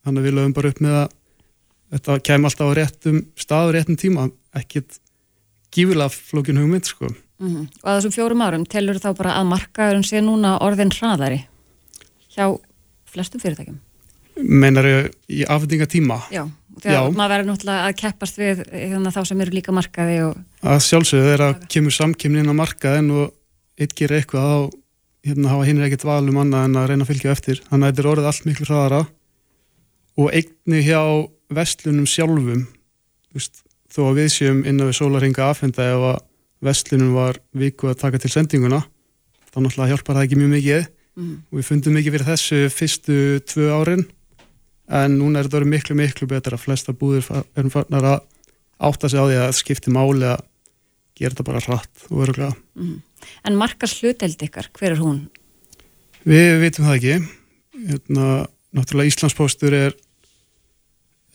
þannig að við lögum bara upp með að þetta kem alltaf á réttum stað og réttum tíma, ekkit gífilega flókin hugmynd sko. mm -hmm. Og að þessum fjórum árum telur þá bara að markaðurinn sé núna orðin hraðari hjá flestum fyrirtækjum Meinar þau í afhendingatíma? Já, þegar maður verður náttúrulega að keppast við að þá sem eru líka markaði og... Að sjálfsögðu þegar að kemur samkymnin á markaðin og gerir eitthvað á hérna hafa hinn ekkert valum annað en að reyna að fylgja eftir. Þannig að þetta er orðið allt miklu hraðara. Og eigni hjá vestlunum sjálfum veist, þó að við séum innan við sólaringa afhenda ef að vestlunum var viku að taka til sendinguna þá náttúrulega hjálpar það ekki mjög mikið. Mm. og við fundum mikið fyrir þessu fyrstu tvö árin en núna er þetta orðið miklu miklu betra. Flesta búðir erum farnar að átta sig á því að skipti máli að gera þetta bara hratt og veru glæða mm. En markar sluteld ykkar, hver er hún? Við vitum það ekki. Hérna, náttúrulega Íslandspostur er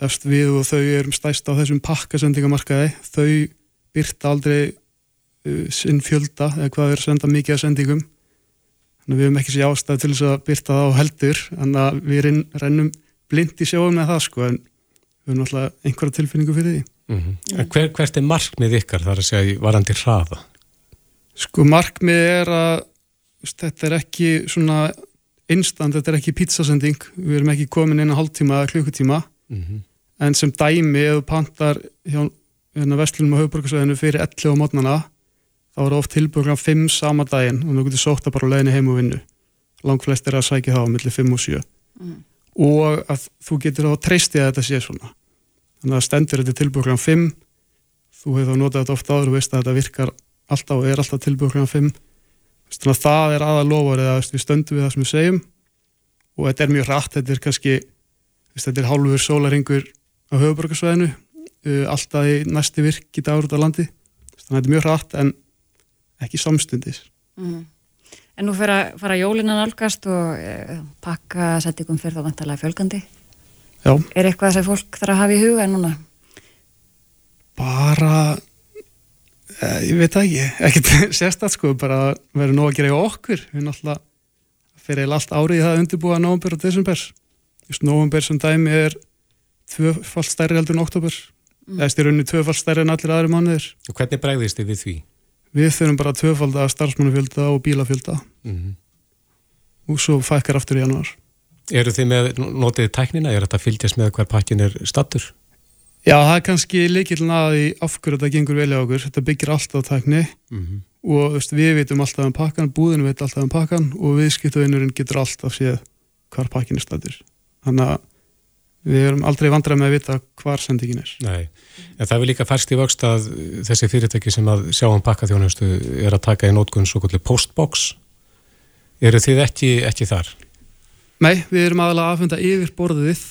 eftir við og þau erum stæst á þessum pakkasendingamarkaði. Þau byrta aldrei uh, sinn fjölda eða hvað er senda mikið að sendingum. Þannig að við hefum ekki sér ástæði til þess að byrta það á heldur. Þannig að við rennum blind í sjóum með það sko en við hefum náttúrulega einhverja tilfinningu fyrir því. Mm -hmm. Hver, hvert er markmið ykkar þar að segja varandi hraða? Sko markmið er að þetta er ekki svona instant, þetta er ekki pizzasending. Við erum ekki komin inn að hálftíma eða klukkutíma. Mm -hmm. en sem dæmi ef þú pantar hjá hérna, vestlunum á höfuborgarsvæðinu fyrir 11 á mótnana þá eru oft tilbúin 5 sama daginn og þú getur sótt að bara leginni heim og vinnu. Langt flest er að sækja þá millir 5 og 7 mm. og að þú getur þá treystið að þetta sé svona. Þannig að stendur þetta tilbúin 5 þú hefur þá notað þetta ofta áður og veist að þetta virkar alltaf og er alltaf tilbúið kl. 5 þannig að það er aða lofar eða við stöndum við það sem við segjum og þetta er mjög rætt, þetta er kannski þetta er hálfur sólaringur á höfuborgarsvæðinu uh, alltaf í næsti virk í dagur út á landi þannig að þetta er mjög rætt en ekki samstundis mm. En nú fyrir að fara jólinan algast og uh, pakka setjum fyrir þá vantarlega fjölgandi Já. Er eitthvað sem fólk þarf að hafa í huga núna? Bara Eh, ég veit það ekki, ekkert *laughs* sérstatt sko, bara verður nóg að gera í okkur við náttúrulega fyrir allt árið það að undirbúa nógumber og desember nógumber sem dæmi er tvöfald stærri heldur en oktober mm. eða styrunni tvöfald stærri en allir aðri mánuðir og Hvernig bregðist þið við því? Við þurfum bara tvöfald að starfsmannufjölda og bílafjölda mm -hmm. og svo fækkar aftur í januar Eru þið með notið tæknina? Er þetta að fylgjast með hver pakkin er stattur? Já, það er kannski leikilin aði af hverju þetta gengur vel á okkur, þetta byggir alltaf tækni. Mm -hmm. og veist, við veitum alltaf um pakkan, búðinu veit alltaf um pakkan og viðskiptavinnurinn getur alltaf séð hvar pakkin er stættir þannig að við erum aldrei vandrað með að vita hvar sendingin er. Nei, en það er líka færst í vöxt að þessi fyrirtæki sem að sjá um pakkaþjónustu er að taka í nótgunn svo kvöldi postbox. Eru þið ekki, ekki þar? Nei, við erum aðalega aðfunda yfir borðið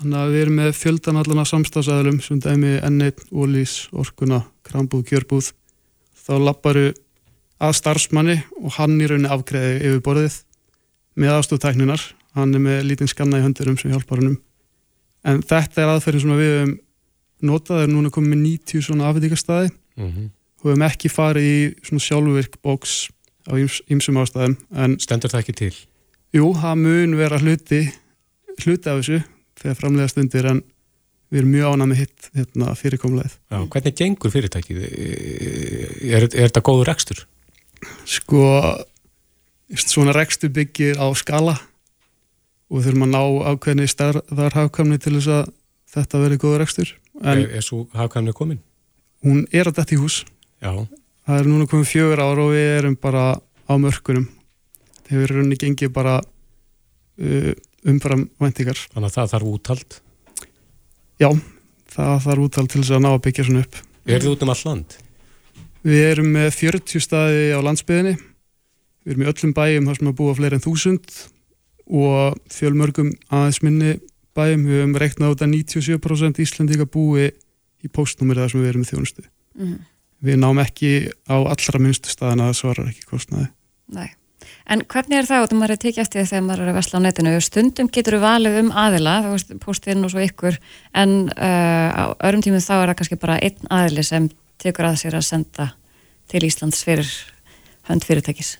Þannig að við erum með fjöldan allan af samstagsæðlum sem dæmi N1, Ólís, Orkuna, Krambúð, Kjörbúð. Þá lapparu að starfsmanni og hann í rauninni afgreði yfir borðið með aðstofntækninar. Hann er með lítinn skanna í höndurum sem hjálpar hannum. En þetta er aðferðin sem við hefum notað. Það er núna komið með 90 svona afvíkastæði mm -hmm. og við hefum ekki farið í svona sjálfvirk bóks á ýmsum ástæðum. En Stendur það ekki til? Jú, það mun vera hluti, hluti af þessu þegar framlega stundir en við erum mjög ánað með hitt hérna, fyrirkomleið. Já, hvernig gengur fyrirtækið? Er, er þetta góður rekstur? Sko, svona rekstur byggir á skala og við þurfum að ná ákveðni starðar hafkamni til þess að þetta verði góður ekstur. Er, er svo hafkamni komin? Hún er að dætt í hús. Já. Það er núna komið fjögur ár og við erum bara á mörkunum. Það hefur rauninni gengið bara uh, umfram vendingar. Þannig að það þarf úttald? Já, það þarf úttald til þess að ná að byggja svona upp. Er þið út um all land? Við erum með 40 staði á landsbyðinni. Við erum í öllum bæjum þar sem að búa fleiri en þúsund og fjölmörgum aðeins minni bæjum við höfum reiknað út að 97% Íslandíka búi í postnúmeri þar sem við erum í þjónustu mm. við náum ekki á allra minnstu staðin að það svarar ekki kostnaði Nei. En hvernig er það, og þú maður er tekið eftir þegar maður er að vesla á netinu, stundum getur við valið um aðila, þú veist, postinn og svo ykkur en uh, á örum tímum þá er það kannski bara einn aðili sem tekur að sér að senda til Íslands fyrir hönd fyrirtækis.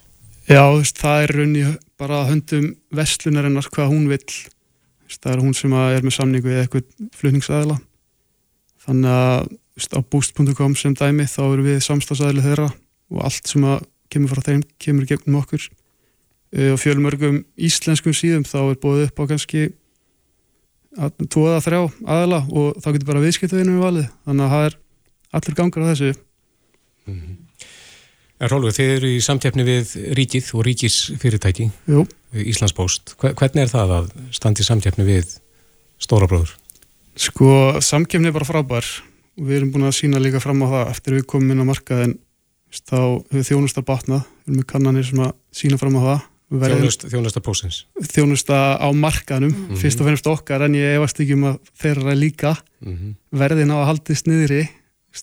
Já, það er raunni bara höndum vestlunarinnar hvað hún veist, það er hún sem er með samningu eða eitthvað flutningsæðila þannig að á boost.com sem dæmi þá eru við samstagsæðili þeirra og allt sem kemur frá þeim kemur gegnum okkur og fjölmörgum íslenskum síðum þá er búið upp á kannski tvoða þrjá aðala og þá getur bara viðskiptaðinu við valið þannig að það er allir gangar á þessu mm -hmm. En Rólfur, þið eru í samtjafni við ríkið og ríkisfyrirtæki, Jú. Íslandsbóst. Hvernig er það að standi samtjafni við stóra bróður? Sko, samtjafni er bara frábær og við erum búin að sína líka fram á það eftir við komum inn á markaðin þá hefur þjónusta batnað, við erum með kannanir sem að sína fram á það. Þjónust, þjónusta pósins? Þjónusta á markaðnum, mm -hmm. fyrst og fennast okkar en ég efast ekki um að þeirra líka mm -hmm. verðin á að haldist niðri,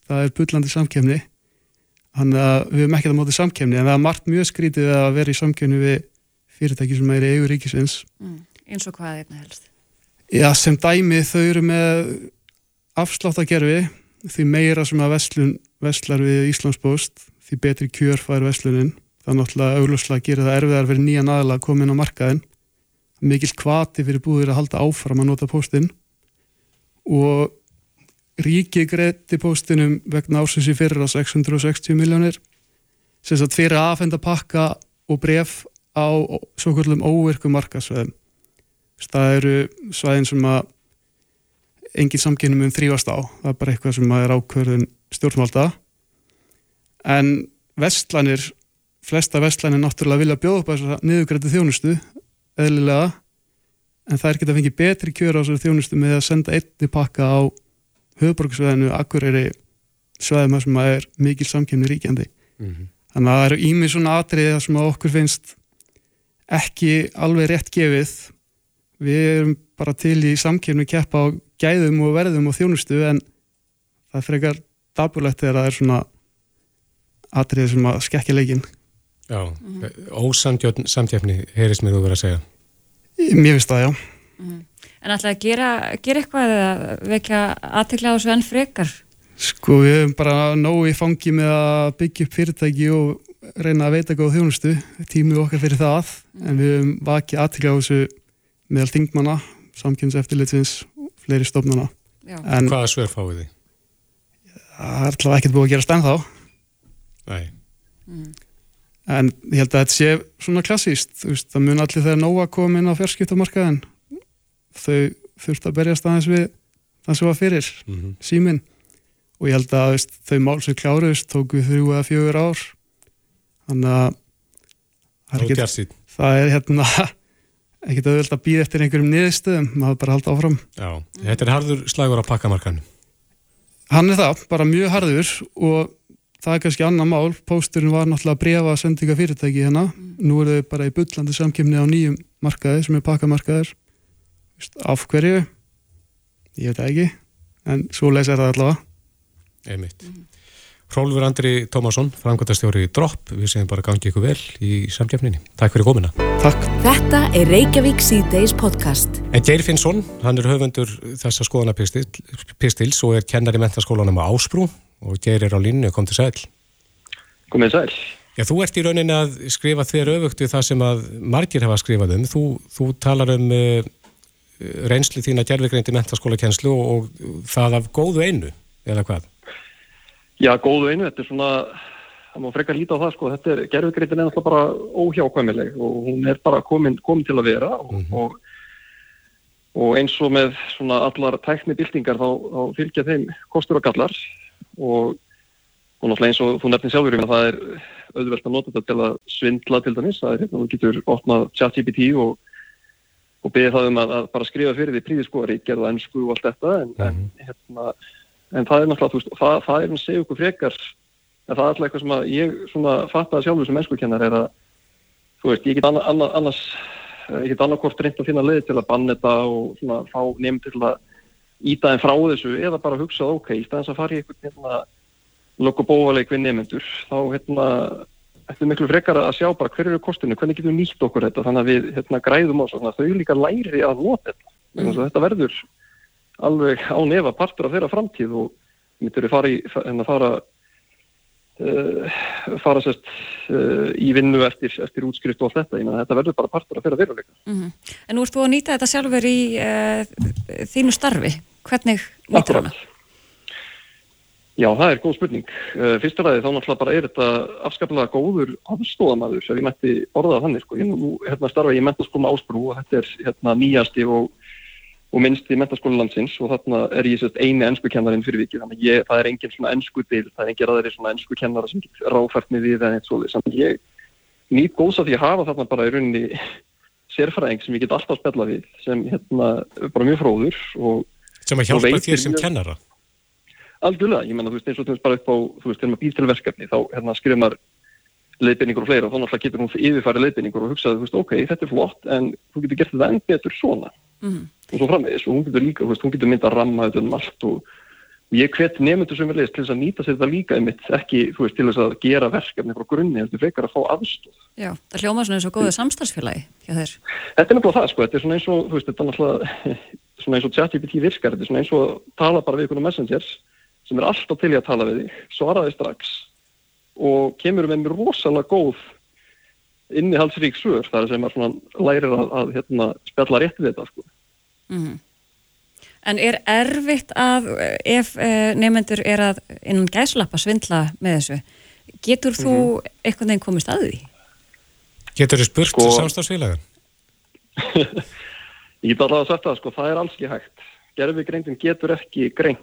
það er bullandi samkjafni Þannig að við hefum ekkert að móta samkefni en það er margt mjög skrítið að vera í samkefni við fyrirtæki sem er í eigu ríkisins. Mm, eins og hvað einna helst? Já, sem dæmi þau eru með afsláttagerfi því meira sem að vestlun vestlar við Íslandsbóst því betri kjör fær vestlunin. Það er náttúrulega auglúslega að gera það erfiðar fyrir nýjan aðla að koma inn á markaðin. Mikil kvati fyrir búðir að halda áfram að nota póstinn. Og ríki greiði póstinum vegna ásins í fyrra 660 miljónir sem satt fyrir aðfenda pakka og bref á svo kvöldum óverku markasveðum það eru svæðin sem að engin samkynum um þrývast á. Það er bara eitthvað sem er ákverðin stjórnvalda en vestlanir flesta vestlanir náttúrulega vilja bjóða upp að þess að niðugræti þjónustu eðlilega. En það er ekki að fengi betri kjör á þessari þjónustu með að senda einni pakka á höfuborgsveðinu Akureyri sveðum sem er mikil samkjöfni ríkjandi. Mm -hmm. þannig að það eru ímið svona atriði sem okkur finnst ekki alveg rétt gefið. Við erum bara til í samkjöfni keppa á gæðum og verðum og þjónustu en það frekar daburlegt þegar það er svona atriði sem að skekja leikin Já, mm -hmm. ósamtjöfni samtjöfni heyrist mér þú verið að segja Mér finnst það, já mm -hmm. En ætlaði að gera, gera eitthvað eða vekja aðtekla á þessu enn frekar? Sko við hefum bara nógu í fangi með að byggja upp fyrirtæki og reyna að veita góð þjónustu, tímið okkar fyrir það, en við hefum vakið aðtekla á þessu meðal þingmanna, samkynnseftilitsins, fleiri stofnana. En, Hvaða svör fáið þið? Það er alltaf ekkert búið að gera stend þá. Nei. Mm. En ég held að þetta sé svona klassíst, það mun allir þegar nóga koma inn á fjarskiptamarkaðin þau þurft að berjast aðeins við það sem var fyrir mm -hmm. símin og ég held að veist, þau mál sem kláruðist tóku þrjú eða fjögur ár þannig að það er, ekki, það er hérna *laughs* ekkert auðvöld að býða eftir einhverjum niðurstöðum maður bara halda áfram Já, þetta er harður slagur á pakkamarkanu Hann er það, bara mjög harður og það er kannski annar mál. Pósturinn var náttúrulega að brefa sendinga fyrirtæki hérna, mm. nú er þau bara í byllandi samkymni á nýjum markaði sem er pakkamarkaðir af hverju? Ég veit ekki en svo lesa það allavega. Einmitt. Mm. Rólfur Andri Tómasson, framkvæmtastjóri Dropp við séum bara gangi ykkur vel í samkjöfninni Takk fyrir komina Takk. Þetta er Reykjavík C-Days podcast. En Geir Finnsson, hann er höfundur þessa skoðanapistils og er kennar í mentaskólanum á Ásbrú og Geir er á línu, kom til sæl Komið sæl Já, þú ert í rauninni að skrifa þér öfugt við það sem að margir hefa skrifað um þú, þú talar um uh, reynslu þín að gerðvigreindi mentaskóla kjenslu og, og það af góðu einu, eða hvað? Já, góðu einu, þetta er svona, það má frekar líta á það sko, þetta er, gerðvigreindin er alltaf bara óhjákvæmileg og hún er bara komin, komin til að vera og, mm -hmm. og og eins og með svona allar tæknibildingar þá, þá fylgja þeim kostur og gallar og, og náttúrulega eins og þú nefnir sjálfur það er auðvelt að nota þetta til að svindla til dæmis, það er hérna, þú getur opnað chat-GPT og, og beðið það um að, að bara skrifa fyrir því príðiskóri, gerða ennsku og allt þetta en, mm en, mhm. hérna, en það er náttúrulega, þú veist, það, það er að segja okkur frekar en það er alltaf eitthvað sem að ég svona fatta sjálfur sem ennskukennar er að þú veist, ég get annars, annars Eh, ég get annarkort reynd að finna leið til að banna þetta og svona fá nefn til að íta þeim frá þessu eða bara hugsa ok, í staðins að fara í einhvern hérna lokobóvaleg við nefnendur þá hérna eftir miklu frekar að sjá bara hver eru kostinu, hvernig getum við nýtt okkur þetta þannig að við hérna græðum á svona þau líka læri að nota þetta mm. þetta verður alveg á nefa partur af þeirra framtíð og við þurfum að fara í, hérna fara fara sérst uh, í vinnu eftir, eftir útskrift og allt þetta, ég meina þetta verður bara partur að fyrir veruleika. Mm -hmm. En nú ert þú að nýta þetta sjálfur í uh, þínu starfi, hvernig nýtur hana? Já, það er góð spurning. Fyrsta ræði þá náttúrulega bara er þetta afskaplega góður afstóðamæður sem ég mætti orðað þannig, sko. Ég nú hérna starfa ég mentaskóla ásprú og þetta er hérna nýjasti og og minnst í mentaskóla landsins og þarna er ég sérst eini ennskukennarinn fyrir vikið þannig ég, það er engin svona ennsku til það er engin aðeins svona ennskukennara sem getur ráfært mig við en eitt svo þannig ég nýtt góðs að því að hafa þarna bara í rauninni *laughs* sérfræðing sem ég get alltaf spella við sem hérna bara mjög fróður og sem að hjálpa þér sem kennara? Algjörlega, ég menna þú veist eins og þú veist bara upp á þú veist þegar maður býr til verkefni þá hérna skrifum maður leiðbynningur og fleira og þá náttúrulega getur hún yfirfæri leiðbynningur og hugsaði, þú veist, ok, þetta er flott en þú getur gert þetta enn betur svona mm og svo framvegis og hún getur líka, hún getur mynda að ramma þetta um allt og, og ég hvet nefndur sem er leiðist til þess að nýta sér þetta líka einmitt, ekki, veist, til þess að gera verkefni frá grunni, heldur frekar að fá aðstóð Já, það hljóma svona eins og góðu samstagsfélagi. Þetta er náttúrulega það, sko, þetta er svona eins og, veist, þetta er náttúrulega *laughs* svona eins og ChatGPT virkar, þetta er svona eins og tala bara við einhvern messenger sem er alltaf til í að tala við þig, svaraði strax og kemur með mér rosalega góð innihaldsrík svör þar sem maður lærir að, að hérna, spjalla rétt við þetta sko. mm -hmm. En er erfitt að ef eh, nefnendur er að innan gæslappa svindla með þessu getur þú mm -hmm. eitthvað nefn komist að því? Getur þið spurt sko, samstagsfélagan? *laughs* Ég get alveg að setja það sko, það er alls ekki hægt gerfi greindin getur ekki greint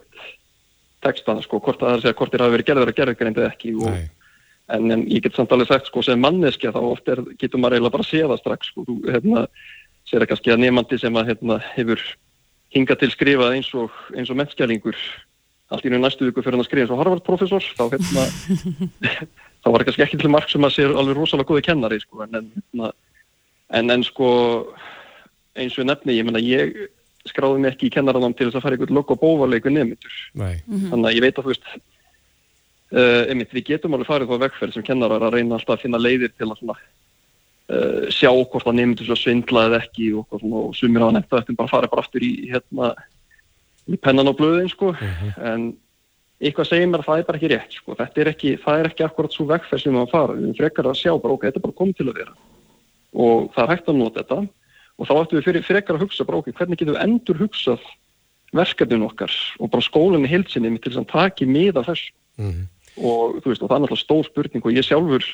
textana sko, hvort það er að segja hvort þér hafi verið gerður að gerfi greindið ekki og Nei En, en ég get samt alveg sagt sko sem manneskja þá oft er, getur maður eiginlega bara að sé það strax sko, þú hérna sér það kannski að nefandi sem að hérna hefur hingað til skrifað eins og, eins og mennskjælingur allt í nú næstu viku fyrir hann að skrifa eins og Harvard-professor þá hérna *laughs* þá var kannski ekki til marg sem að sér alveg rosalega góði kennari sko. En, hérna, en, en sko eins og nefni, ég menna ég skráði mig ekki í kennaranám til þess að fara ykkur lokk og bóvarleiku nefndur þannig að ég veit að þú veist einmitt, við getum alveg farið á vegferð sem kennarar að reyna alltaf að finna leiðir til að svona, uh, sjá hvort það nefndur svo svindla eða ekki og, svona, og sumir hafa nefnt að þetta bara farið bara aftur í, hérna, í pennan og blöðin sko. mhm. -huh. en eitthvað segir mér að það er bara ekki rétt sko. er ekki, það er ekki akkurat svo vegferð sem við fara, við frekar að sjá bara ok, þetta er bara komið til að vera og það er hægt að nota þetta og þá ættum við fyrir, frekar að hugsa bara ok, hvernig getum við endur hugsað verkefnin okkar og bara skólinni heilsinni til þess að taki miða þess -huh. Mhm og þú veist og það er náttúrulega stór spurning og ég sjálfur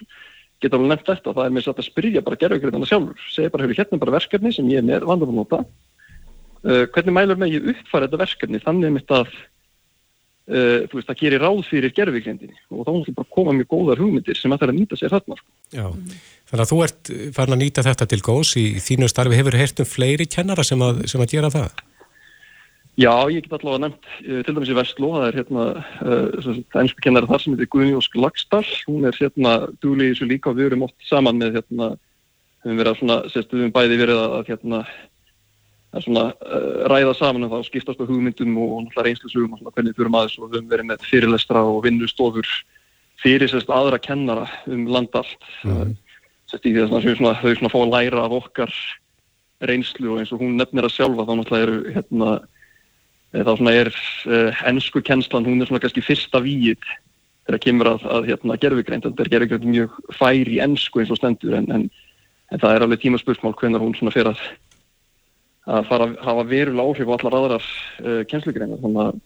geta alveg nefnt þetta. Það er mér satt að spyrja bara gerðugriðana sjálfur. Segja bara, hefur hérna bara verkefni sem ég er með vandar að nota. Uh, hvernig mælur með ég uppfæra þetta verkefni þannig mitt að uh, þú veist, það gerir ráð fyrir gerðugrindinni og þá náttúrulega bara koma mjög góðar hugmyndir sem að það er að nýta sér þarna sko. Já, þannig að þú ert farin að nýta þetta til góðs í þínu starfi. Hefur hert um fleiri kennara sem að, sem að gera það Já, ég get allavega nefnt uh, til dæmis í Vestló, það er hérna uh, einsku kennari þar sem heitir Guðnjósk Lagstall, hún er hérna dúli í þessu líka og við erum oft saman með hérna, við hefum verið að svona, sérstum við bæði verið að hérna að svona uh, ræða saman um það og skiptast á hugmyndum og náttúrulega reynslusugum og svona hvernig erum aðeins og við hefum verið með fyrirlestra og vinnustofur fyrir sérst aðra kennara um landallt, mm. sérst í því að svona, þau svona fá að læra af okkar reynslu og eins og hún nefnir að sjálfa þá náttúrulega eru hérna Eh, þá svona er uh, ennsku kennslan, hún er svona kannski fyrsta víið þegar kemur að, að hérna, gerfugreint, þetta er gerfugreint mjög fær í ennsku eins og stendur en, en, en það er alveg tímaspursmál hvernig hún svona fyrir að, að fara að hafa verulega áhrif á allar aðrar uh, kennslugreinar þannig að,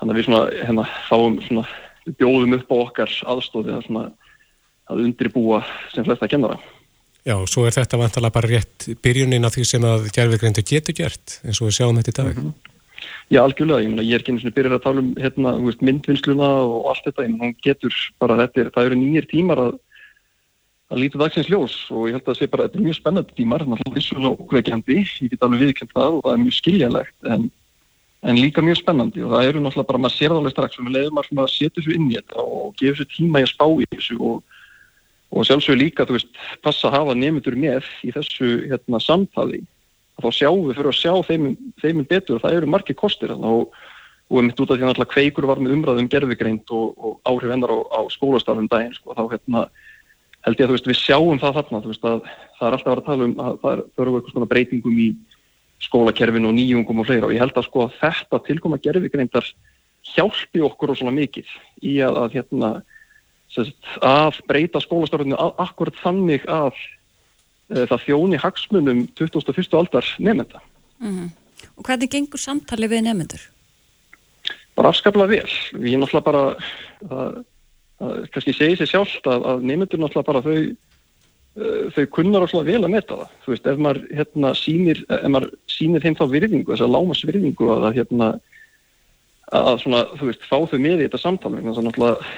þannig að við svona, hérna, fáum svona, bjóðum upp á okkar aðstóði að, svona, að undirbúa sem flesta kennara. Já, svo er þetta vantalega bara rétt byrjunin af því sem að gerðvigreindu getur gert eins og við sjáum þetta í dag. Mm -hmm. Já, algjörlega, ég, mena, ég er ekki eins og byrjar að tala um hérna, veist, myndvinnsluna og allt þetta, ég, hún getur bara þetta, er, það eru nýjir tímar að, að líta dagsins ljós og ég held að það sé bara, þetta er mjög spennandi tímar, þannig að það er svona okveikjandi, ég get alveg viðkjönd það og það er mjög skiljanlegt en, en líka mjög spennandi og það eru náttúrulega bara, maður sér það alveg strax og við leiðum að setja þessu inn í þetta og gefa þessu tíma í að spá í þessu og og sjálfsögur líka, þú veist, passa að hafa nefndur með í þessu hérna, samtali að þá sjáum við fyrir að sjá þeim, þeim betur og það eru margir kostir. Og, og mitt út af því að alltaf kveikur var með umræðum gerðvigreint og, og áhrif hennar á, á skólastarfum daginn sko, þá hérna, held ég að veist, við sjáum það þarna veist, það er alltaf að vera að tala um að það eru eitthvað svona breytingum í skólakerfinu og nýjungum og fleira. Og ég held að sko að þetta tilkoma gerðvigreintar hjálpi okkur og svona mikið í að, að hérna að breyta skólastarfinu akkurat þannig að það þjóni hagsmunum 2001. aldar nefnda. Mm -hmm. Og hvernig gengur samtali við nefndur? Bara afskaplega vel. Við erum náttúrulega bara, það, það kannski segir sér sjálft að, að nefndur náttúrulega bara þau, e, þau kunnar alltaf vel að meta það. Þú veist, ef maður, hérna, sínir, ef maður sínir þeim þá virðingu, þess að lámas virðingu að, hérna, að svona, þú veist, fá þau með í þetta samtali. Þannig að náttúrulega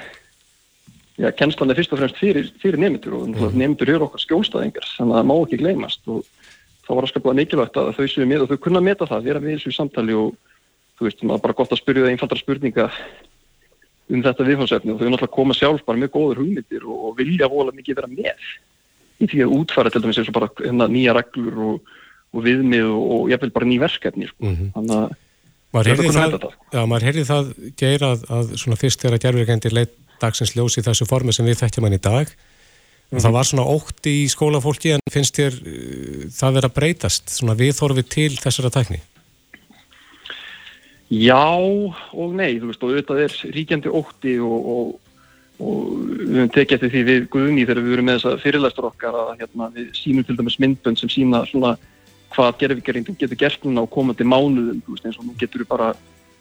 já, kennslan er fyrst og fremst fyrir, fyrir nefndur og mm. nefndur eru okkar skjólstaðingar þannig að það má ekki gleymast og þá var það skaplega mikilvægt að þau séu með og þau kunna meta það, vera við þessu samtali og þú veist, maður bara gott að spyrja það einfaldra spurninga um þetta viðfáðsefni og þau náttúrulega koma sjálf bara með góður hugmyndir og, og vilja vola mikið vera með í því að útfæra til dæmis eins og bara hérna, nýja reglur og, og viðmið og, og ég vil bara ný verkefni sko. mm -hmm. þannig að maður heyrði það, já, maður heyrði það geir að, að svona fyrst þegar gerðvirkendir leitt dagsins ljós í þessu formi sem við þekkjum hann í dag og það var svona ótti í skólafólki en finnst þér uh, það verið að breytast svona viðþorfið til þessara tækni? Já og nei, þú veist og auðvitað er ríkjandi ótti og, og, og við höfum tekið eftir því við Guðni þegar við verum með þessa fyrirlæstur okkar að hérna, við sínum til dæmis myndbönd sem sína svona hvað gerðvíkjarindum getur gert núna á komandi mánuðum, þú veist eins og nú getur við bara,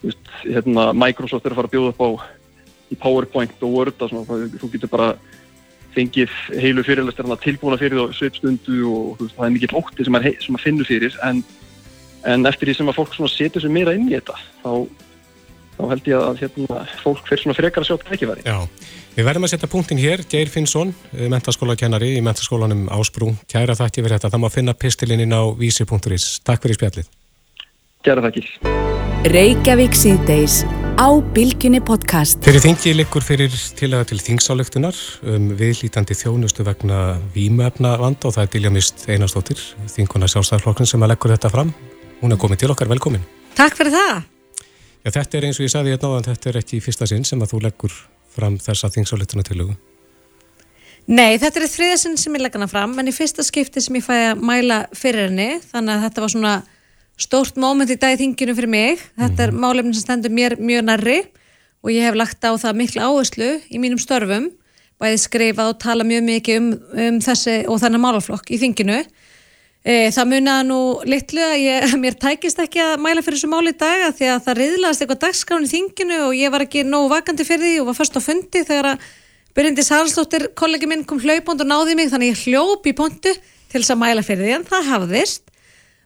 þú veist, hérna Microsoft er að fara að bjóða upp á í PowerPoint og Word og svona, þú getur bara fengið heilu fyrirlæstir tilbúna fyrir þá sveipstundu og veist, það er mikið ótti sem maður finnur fyrir en, en eftir því sem að fólk setur sér meira inn í þetta þá, þá held ég að hérna, fólk fyrir svona frekar að sjá veri. Já, við verðum að setja punktin hér, Geir Finnsson, eh, mentaskólakennari í mentaskólanum Ásbrú, kæra þakki fyrir þetta, það má finna pistilinn inn á vísi.is. Takk fyrir spjallið. Kæra þakki. Reykjavík síðdeis á Bilginni podcast. Fyrir þingi likur fyrir tilaga til þingsálöktunar um viðlítandi þjónustu vegna výmöfna vanda og það er Dilja Einastóttir, þinguna sjálfstæðarflokkin sem að leggur þetta fram. Hún er komin til okkar, velkomin. Takk fyrir það. Já, þetta er eins og ég sagði hérna á þann, þetta er ekki fyrsta sinn sem að þú leggur fram þessa þingsálöktuna tilögu. Nei, þetta er þriðasinn sem ég legg hana fram, en í fyrsta skipti sem ég fæ að mæla fyrir henni, þannig að þetta var svona stórt móment í dag í þinginu fyrir mig. Þetta er mhm. málefnin sem stendur mér mjög narri og ég hef lagt á það miklu áherslu í mínum störfum, bæði skrifað og tala mjög mikið um, um þessi og þennan málaflokk í þinginu. E, það muniða nú litlu að ég, *laughs* mér tækist ekki að mæla fyrir þessu máli í dag því að það riðlaðist eitthvað dagskrán í þinginu og ég var ekki nógu vakandi fyrir því og var först á fundi þegar að Byrjandi Sarlsdóttir, kollegi minn, kom hlaupond og náði mig þannig ég hljóp í pontu til þess að mæla fyrir því en það hafðist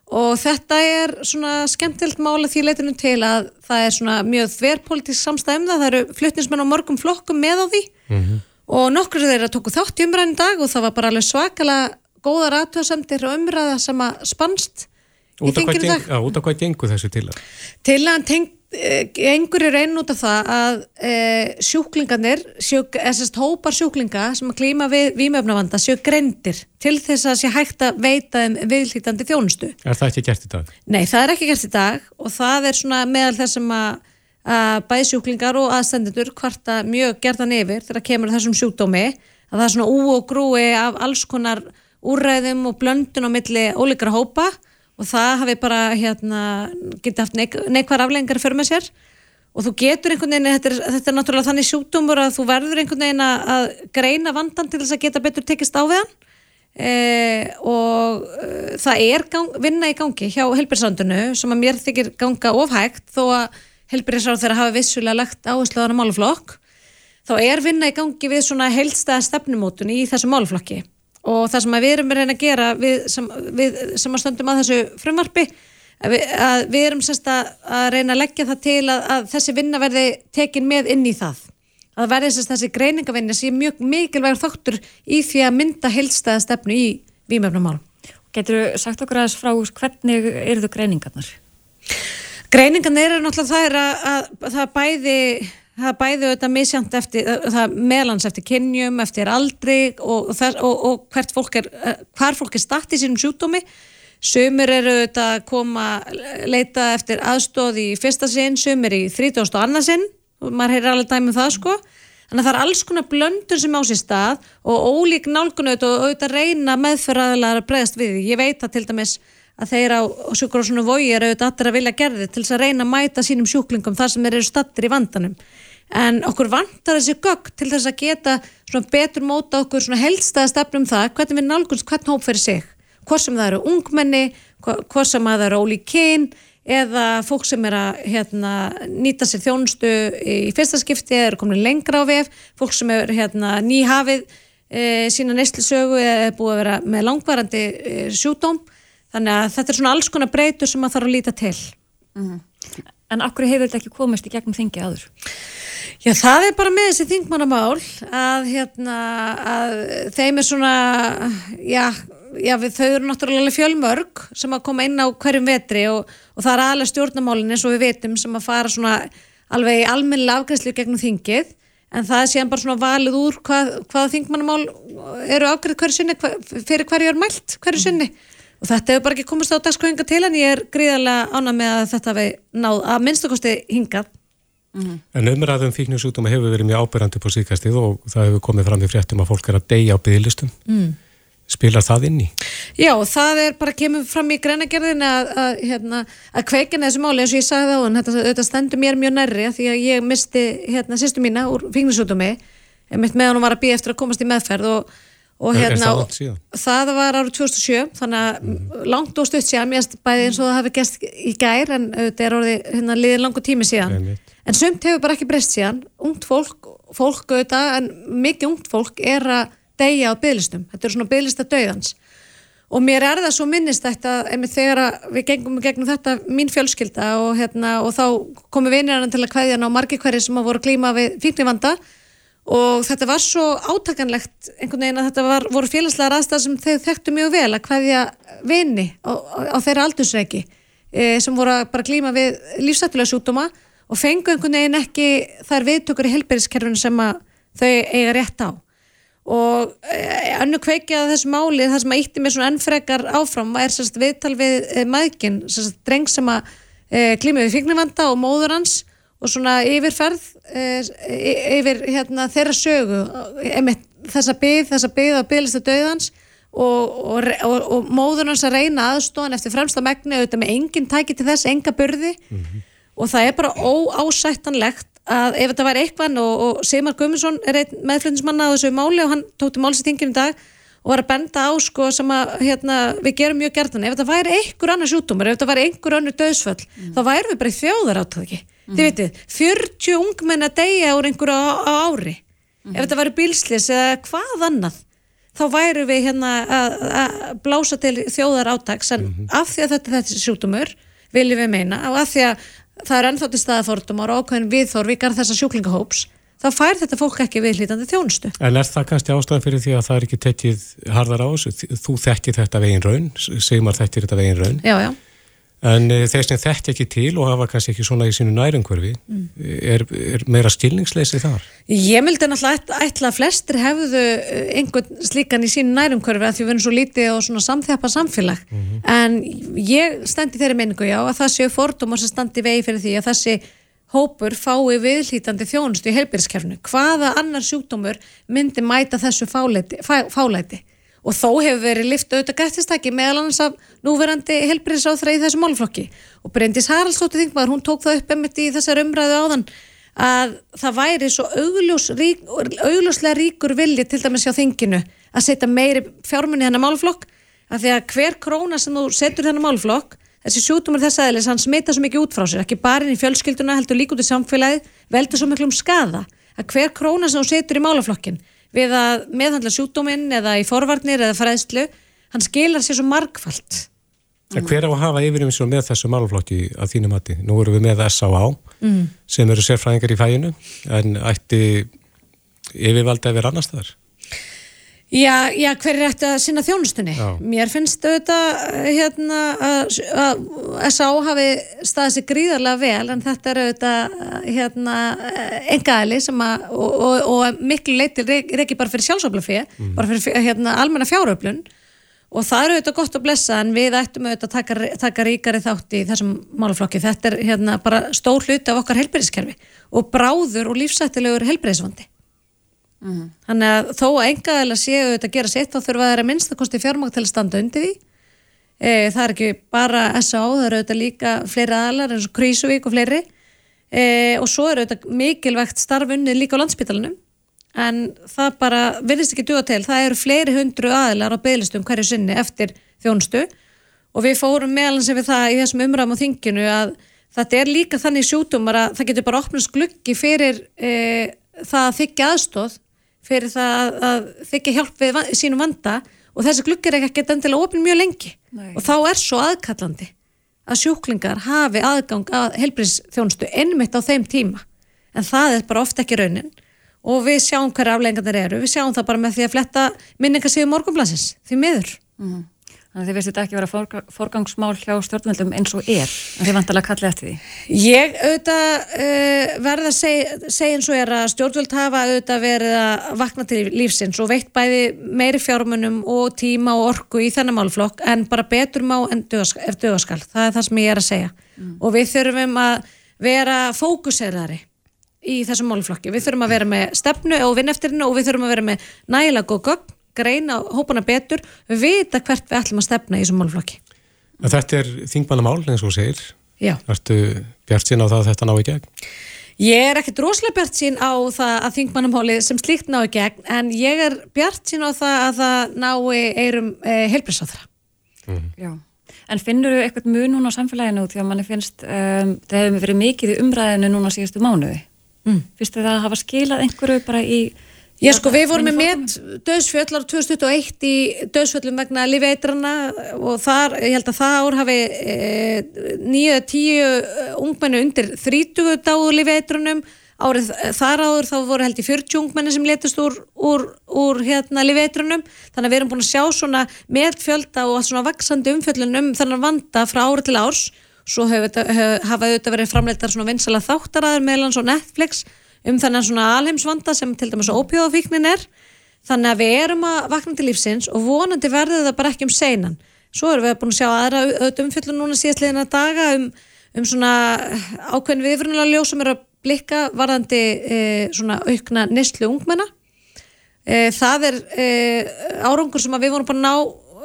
og þetta er svona skemmtilt mála því leitinu til að það er svona mjög þverrpolitísk samstæðum það, það eru fluttnismenn á mörgum flokkum með á því mm -hmm. og nokkur þeirra tóku þátt í umræðin dag og það var bara alveg svakalega góða ræðtöðsamtir og umræða sem að spannst í þinginu dag. Út af hvað gengur þessu til að? Til að hann tengt einhver er einn út af það að e, sjúklingarnir sjúk, SST hópar sjúklinga sem að klíma við výmöfnavanda séu greindir til þess að sé hægt að veita um viðlítandi þjónustu. Er það ekki gert í dag? Nei, það er ekki gert í dag og það er svona meðal þess að, að bæði sjúklingar og aðstendendur hvarta mjög gerðan yfir þegar kemur þessum sjúkdómi að það er svona ú og grúi af alls konar úræðum og blöndun á milli ólíkra hópa og það hafi bara hérna, getið haft neik neikvar aflengar fyrir með sér. Og þú getur einhvern veginn, þetta er, þetta er náttúrulega þannig sjúkdómur að þú verður einhvern veginn að greina vandan til þess að geta betur tekist á við hann. E, og e, það er gang, vinna í gangi hjá helbjörnsrandunu sem að mér þykir ganga ofhægt þó að helbjörnsrand þeirra hafi vissulega lagt áherslu á hana máluflokk þá er vinna í gangi við svona heilstæða stefnumótun í þessu máluflokki og það sem við erum að reyna að gera við sem, við, sem að stöndum að þessu frumvarpi að við, að við erum sérst að, að reyna að leggja það til að, að þessi vinna verði tekin með inn í það að verði sérst þessi greiningavinni sé mjög mikilvægur þáttur í því að mynda helstaða stefnu í výmöfnumál Getur þú sagt okkur aðeins frá hvernig eru þú greiningarnar? Greiningarnar eru náttúrulega það er að, að það bæði það bæði auðvitað misjant eftir það meðlans eftir kynjum, eftir aldri og, og, og, og fólk er hvar fólk er statt í sínum sjúkdómi. Sumir eru auðvitað að koma leita eftir aðstóð í fyrsta sinn, sumir í 30. og annarsinn og maður heyrir alveg dæmið um það sko. Þannig að það er alls konar blöndun sem á sér stað og ólík nálgun auðvitað og auðvitað reyna meðferðaðilega að bregðast við ég veit að til dæmis að þeir á sjúkurásunum vogi eru auðvitað allir að vilja gerði til þess að reyna að mæta sínum sjúklingum þar sem þeir eru stattir í vandanum en okkur vantar þessi gögg til þess að geta betur móta okkur helstaða stefnum það hvernig við nálgunst hvern hóp fyrir sig. Hvort sem það eru ungmenni, hvort sem það eru ólík kyn eða fólk sem er að hérna, nýta sér þjónustu í fyrsta skipti eða eru komin lengra á vef, fólk sem er hérna, nýhafið e, sína neistlisögu eða búið að vera með langvarandi e, sjúdóm þannig að þetta er svona alls konar breytur sem maður þarf að líta til. Mm -hmm. En akkur hefur þetta ekki komist í gegnum þingi áður? Já, það er bara með þessi þingmannamál að, hérna, að þeim er svona, já, já, við, þau eru náttúrulega fjölmörg sem að koma inn á hverjum vetri og, og það er aðlega stjórnamálinn eins og við veitum sem að fara svona alveg í almennilega afgræslu gegnum þingið. En það er síðan bara svona valið úr hvað, hvaða þingmannamál eru afgræð hverju sinni, hver, fyrir hverju er mælt hverju sinni og þetta hefur bara ekki komist á dagskvæðinga til en ég er gríðarlega ánað með að þetta við náð að minnstakosti hingað Mm -hmm. En umræðum fíknusútuma hefur verið mjög ábyrgandi på síkastið og það hefur komið fram í fréttum að fólk er að deyja á bygglistum. Mm spilar það inn í? Já, það er bara kemur fram í greinagerðin að, að, hérna, að kveikina þessu máli eins og ég sagði á hann, þetta, þetta stendur mér mjög nærri því að ég misti hérna sýstu mína úr fíknisútumi mitt með hann var að býja eftir að komast í meðferð og, og hérna það, það var árið 2007 þannig að mm. langt og stutt sér mér bæði eins og það hafi gæst í gær en þetta er orðið hérna liðið langu tími síðan. Nei, en sumt hefur bara ekki breyst síðan. Ungt fólk, fólk auðvitað en mikið ungt fólk er að deyja á bygglistum, þetta er svona bygglista döðans og mér er það svo minnist þetta, þegar við gengum gegnum þetta mín fjölskylda og, hérna, og þá komum við innræðan til að hvaðja ná margi hverju sem að voru klíma við fíknivanda og þetta var svo átakanlegt einhvern veginn að þetta var, voru félagslega aðstæð sem þau þekktu mjög vel að hvaðja vini á, á, þeirra aldursreiki e, sem voru bara klíma við lífsættulega sjúkdóma og fengu einhvern veginn ekki þær viðtökur í helbæriskerfunu sem þau eiga rétt á. Og annu eh, kveikja þessu máli það sem að ítti mér svona ennfrekar áfram er sérst viðtal við e, maðgin sérst dreng sem að e, klíma við fíknivanda og móður hans og svona yfirferð e, yfir hérna, þeirra sögu þessa byggð, þessa byggð á bygglista döðans og, og, og, og móður hans að reyna aðstofan eftir fremsta megni auðvitað með engin tæki til þess, enga börði mm -hmm. og það er bara óásættanlegt að ef þetta væri eitthvað og, og Sigmar Gumminsson er einn meðflutnismanna á þessu máli og hann tókti málsýtingin í dag og var að benda á sko sem að hérna, við gerum mjög gertan, ef þetta væri einhver annar sjútumur, ef þetta væri einhver annar döðsföll mm. þá væri við bara í þjóðar áttöki mm. þið veitir, 40 ungmenn að deyja úr einhverju á, á ári mm. ef þetta væri bílslis eða hvað annað þá væri við hérna að, blása til þjóðar áttaks en -hmm. af því að þetta, þetta sjútumur viljum við meina og af því að það er ennþátt í staðafórtumar og ákveðin viðþór vikar þessa sjúklingahóps þá fær þetta fólk ekki viðlítandi þjónustu. En er það kannski ástæðan fyrir því að það er ekki tekið harðar á þessu? Þú þekkir þetta vegin raun, Sigmar þekkir þetta vegin raun. Já, já. En e, þeir sem þekkt ekki til og hafa kannski ekki svona í sínu nærumhverfi, mm. er, er meira skilningsleisi þar? Ég myndi náttúrulega ætla að flestir hefðu eh, einhvern slíkan í sínu nærumhverfi að því við erum svo lítið og svona samþjapa samfélag. Mm -hmm. En ég stendi þeirri minningu já að það séu fordómar sem standi vegi fyrir því að þessi hópur fái viðlítandi þjónustu í heilbyrðiskerfnu. Hvaða annar sjúkdómur myndi mæta þessu fálæti? fálæti? Og þó hefur verið lift auðvitað gættistæki meðal annars af núverandi helbriðsáþra í þessu málflokki og Bryndis Haraldsdóttir Þingmaður, hún tók það upp emitt í þessar umræðu áðan að það væri svo augljós, rík, augljóslega ríkur vilji til dæmis hjá Þinginu að setja meiri fjármunni hennar málflokk af því að hver króna sem þú setur hennar málflokk þessi sjútumur þess aðeins, hann smita svo mikið út frá sér ekki bara inn í fjölskylduna, heldur líka út í samfélagi veldur svo miklu um skada að hver króna sem þú setur í málaflokkin við að meðhandla sjúkdóminn eða í forvarnir eða fræðslu, hann skilar sér svo margfalt. En hver á að hafa yfirumsjón með þessu málflokki að þínu mati? Nú erum við með S.A.A. Mm. sem eru sérfræðingar í fæinu en ætti yfirvaldi að vera annars þar? Já, já, hver er eftir að sinna þjónustunni? Já. Mér finnst auðvitað hérna, að, að S.A. hafi staðið sér gríðarlega vel en þetta er auðvitað hérna, engaðili sem að og, og, og miklu leitil er ekki bara fyrir sjálfsöflafið, bara fyrir hérna, almenna fjáröflun og það er auðvitað gott að blessa en við ættum auðvitað að taka, taka ríkari þátt í þessum málaflokki. Þetta er hérna, bara stór hluti af okkar helbriðiskerfi og bráður og lífsættilegur helbriðisvandi. Þannig að þó að engaðilega séu auðvitað að gera sitt þá þurfa þeirra minnst að kosti fjármang til að standa undir því. E, það er ekki bara S.A. það eru auðvitað líka fleiri aðlar eins og Krísuvík og fleiri e, og svo eru auðvitað mikilvægt starfunni líka á landsbytalanum en það bara virðist ekki duga til. Það eru fleiri hundru aðlar á bygglistum hverju sinni eftir þjónustu og við fórum meðalans við það í þessum umræðum á þinginu að þetta er líka þannig sjútumar að það getur bara opnast gluggi fyrir e, það að þykja aðstóð fyrir það að, þykja hjálp við sínum vanda og þessi gluggi er ekki endilega opin mjög lengi. Nei. og þá er svo aðkallandi að sjúklingar hafi aðgang að helbriðsþjónustu einmitt á þeim tíma. En það er bara ofta ekki raunin. Og við sjáum hverja afleggingarnir eru. Við sjáum það bara með því að fletta minningarsíðu morgunblansins því miður Þannig að þið veist þetta ekki vera forga, forgangsmál hjá stjórnvöldum eins og er, en þið vantalega kallið eftir því. Ég auðvitað uh, verða að segja, segja eins og er að stjórnvöld hafa auðvitað verið að vakna til lífsins og veitt bæði meiri fjármunum og tíma og orku í þennan málflokk en bara betur má en dugaskal. Það er það sem ég er að segja. Og við þurfum að vera fókuserðari í þessum málflokki. Við þurfum að vera með stefnu og vinn eftir hennu og við þurfum að vera með nægilega góð gögn greina hópana betur, vita hvert við ætlum að stefna í þessum málflokki. En þetta er þingmannamál eins og segir. Já. Ertu bjart sín á það að þetta ná í gegn? Ég er ekkert rosalega bjart sín á það að þingmannamálið sem slíkt ná í gegn en ég er bjart sín á það að það nái eirum e, heilbrisáþra. Já. En finnur þú eitthvað mun núna á samfélaginu því að manni finnst, um, það hefur verið mikið í umræðinu núna síðustu mánuði. Mm. Finnst þið það að hafa skilað einhverju bara í... Já sko við vorum með met döðsfjöll ára 2021 í döðsfjöllum vegna lífeitrana og þar, ég held að það ár hafi e, nýju, tíu ungmenni undir 30 dáu lífeitrunum, árið þar áður þá voru held í 40 ungmenni sem letist úr, úr, úr hérna lífeitrunum, þannig að við erum búin að sjá svona metfjölda og svona vaksandi umfjöllun um þennan vanda frá ári til árs, svo hafa auðvitað verið framleitar svona vinsala þáttaraður meðlan svo Netflix um þennan svona alheimsvanda sem til dæmis ópjóðafíknin er. Þannig að við erum að vakna til lífsins og vonandi verður það bara ekki um seinan. Svo erum við búin að sjá aðra auðvitað umfyllun núna síðastliðina daga um, um svona ákveðin viðfrunulega ljós sem er að blikka varðandi e, svona aukna nýstlu ungmenna. E, það er e, árangur sem við vorum bara ná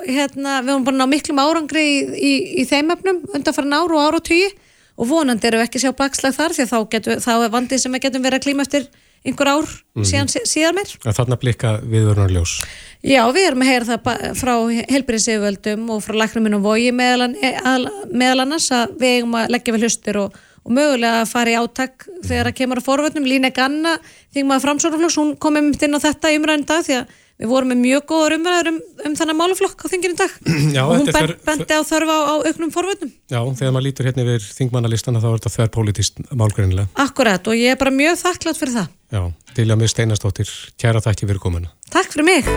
hérna, við vorum bara ná miklum árangri í, í, í þeim efnum undan fara náru og ára og tugi og vonandi eru ekki að sjá bakslag þar því að þá, er vandið sem við getum verið að klíma eftir einhver ár mm -hmm. síðan, síðan. Þannig að blikka viðvörnar ljós. Já, við erum að heyra það frá helbriðsiföldum og frá læknuminn og vogi meðal, meðal annars að við eigum að leggja við hlustir og, og mögulega að fara í átak þegar það kemur að forvöldnum. Lína Ganna, því maður framsóruflokks, hún kom um inn á þetta í umræðin dag því að við vorum með mjög góður umræður um, um þannig máluflokk á þinginu dag *clears throat* Já, og hún þetta er ben, bendi á þörfa á, á auknum forvöldnum. Já, þegar maður lítur hérna yfir þingmannalistana þá er þetta þver pólitist málgreinilega. Akkurat og ég er bara mjög þakklátt fyrir það. Já, Dilja Mið Steinastóttir, kæra þakki fyrir komuna. Takk fyrir mig.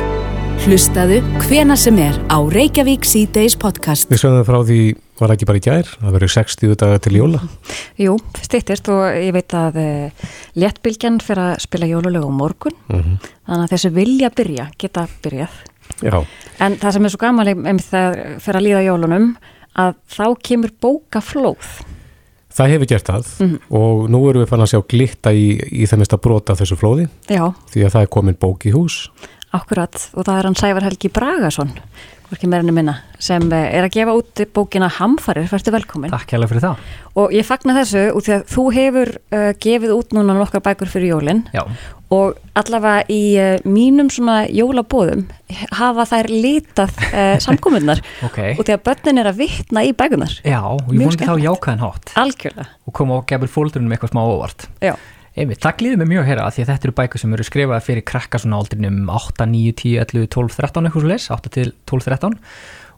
Hlustaðu hvena sem er á Reykjavík C-Days podcast. Við sögum frá því, var ekki bara í gær, það verður 60 dagar til jóla. Jú, stýttist og ég veit að uh, léttbylgjan fyrir að spila jólulegu á morgun, Mm -hmm. þannig að þessu vilja byrja geta byrjað. Já, En það sem er svo gaman um það fyrir að líða jólunum, að þá kemur bókaflóð. það hefur gert það Mhm. og nú erum við fann að sjá glitta í, í þeim mesta brota af þessu flóði Já, því að það er komin bók í hús. Akkurat, og það er hann Sævar Helgi Bragason, hvorki meirinu minna, sem eh, er að gefa út bókina Hamfarir, færstu velkomin. Takk hérlega fyrir það. Og ég fagna þessu út því að þú hefur uh, gefið út núna nokkar bækur fyrir jólinn og allavega í uh, mínum svona jólabóðum hafa þær litað uh, samkominnar *laughs* ok. og því að börnin er að vitna í bækunar. Já, og ég vonandi þá jákvæðan hátt Algjörlega, og koma og gefur fóldurinn með eitthvað smá óvart. já. Einmitt, það glýður mig mjög að heyra að því að þetta eru bækur sem eru skrifaði fyrir krakka svona aldrinum 8, 9, 10, 11, 12, 13 eitthvað svo leis, 8 til 12, 13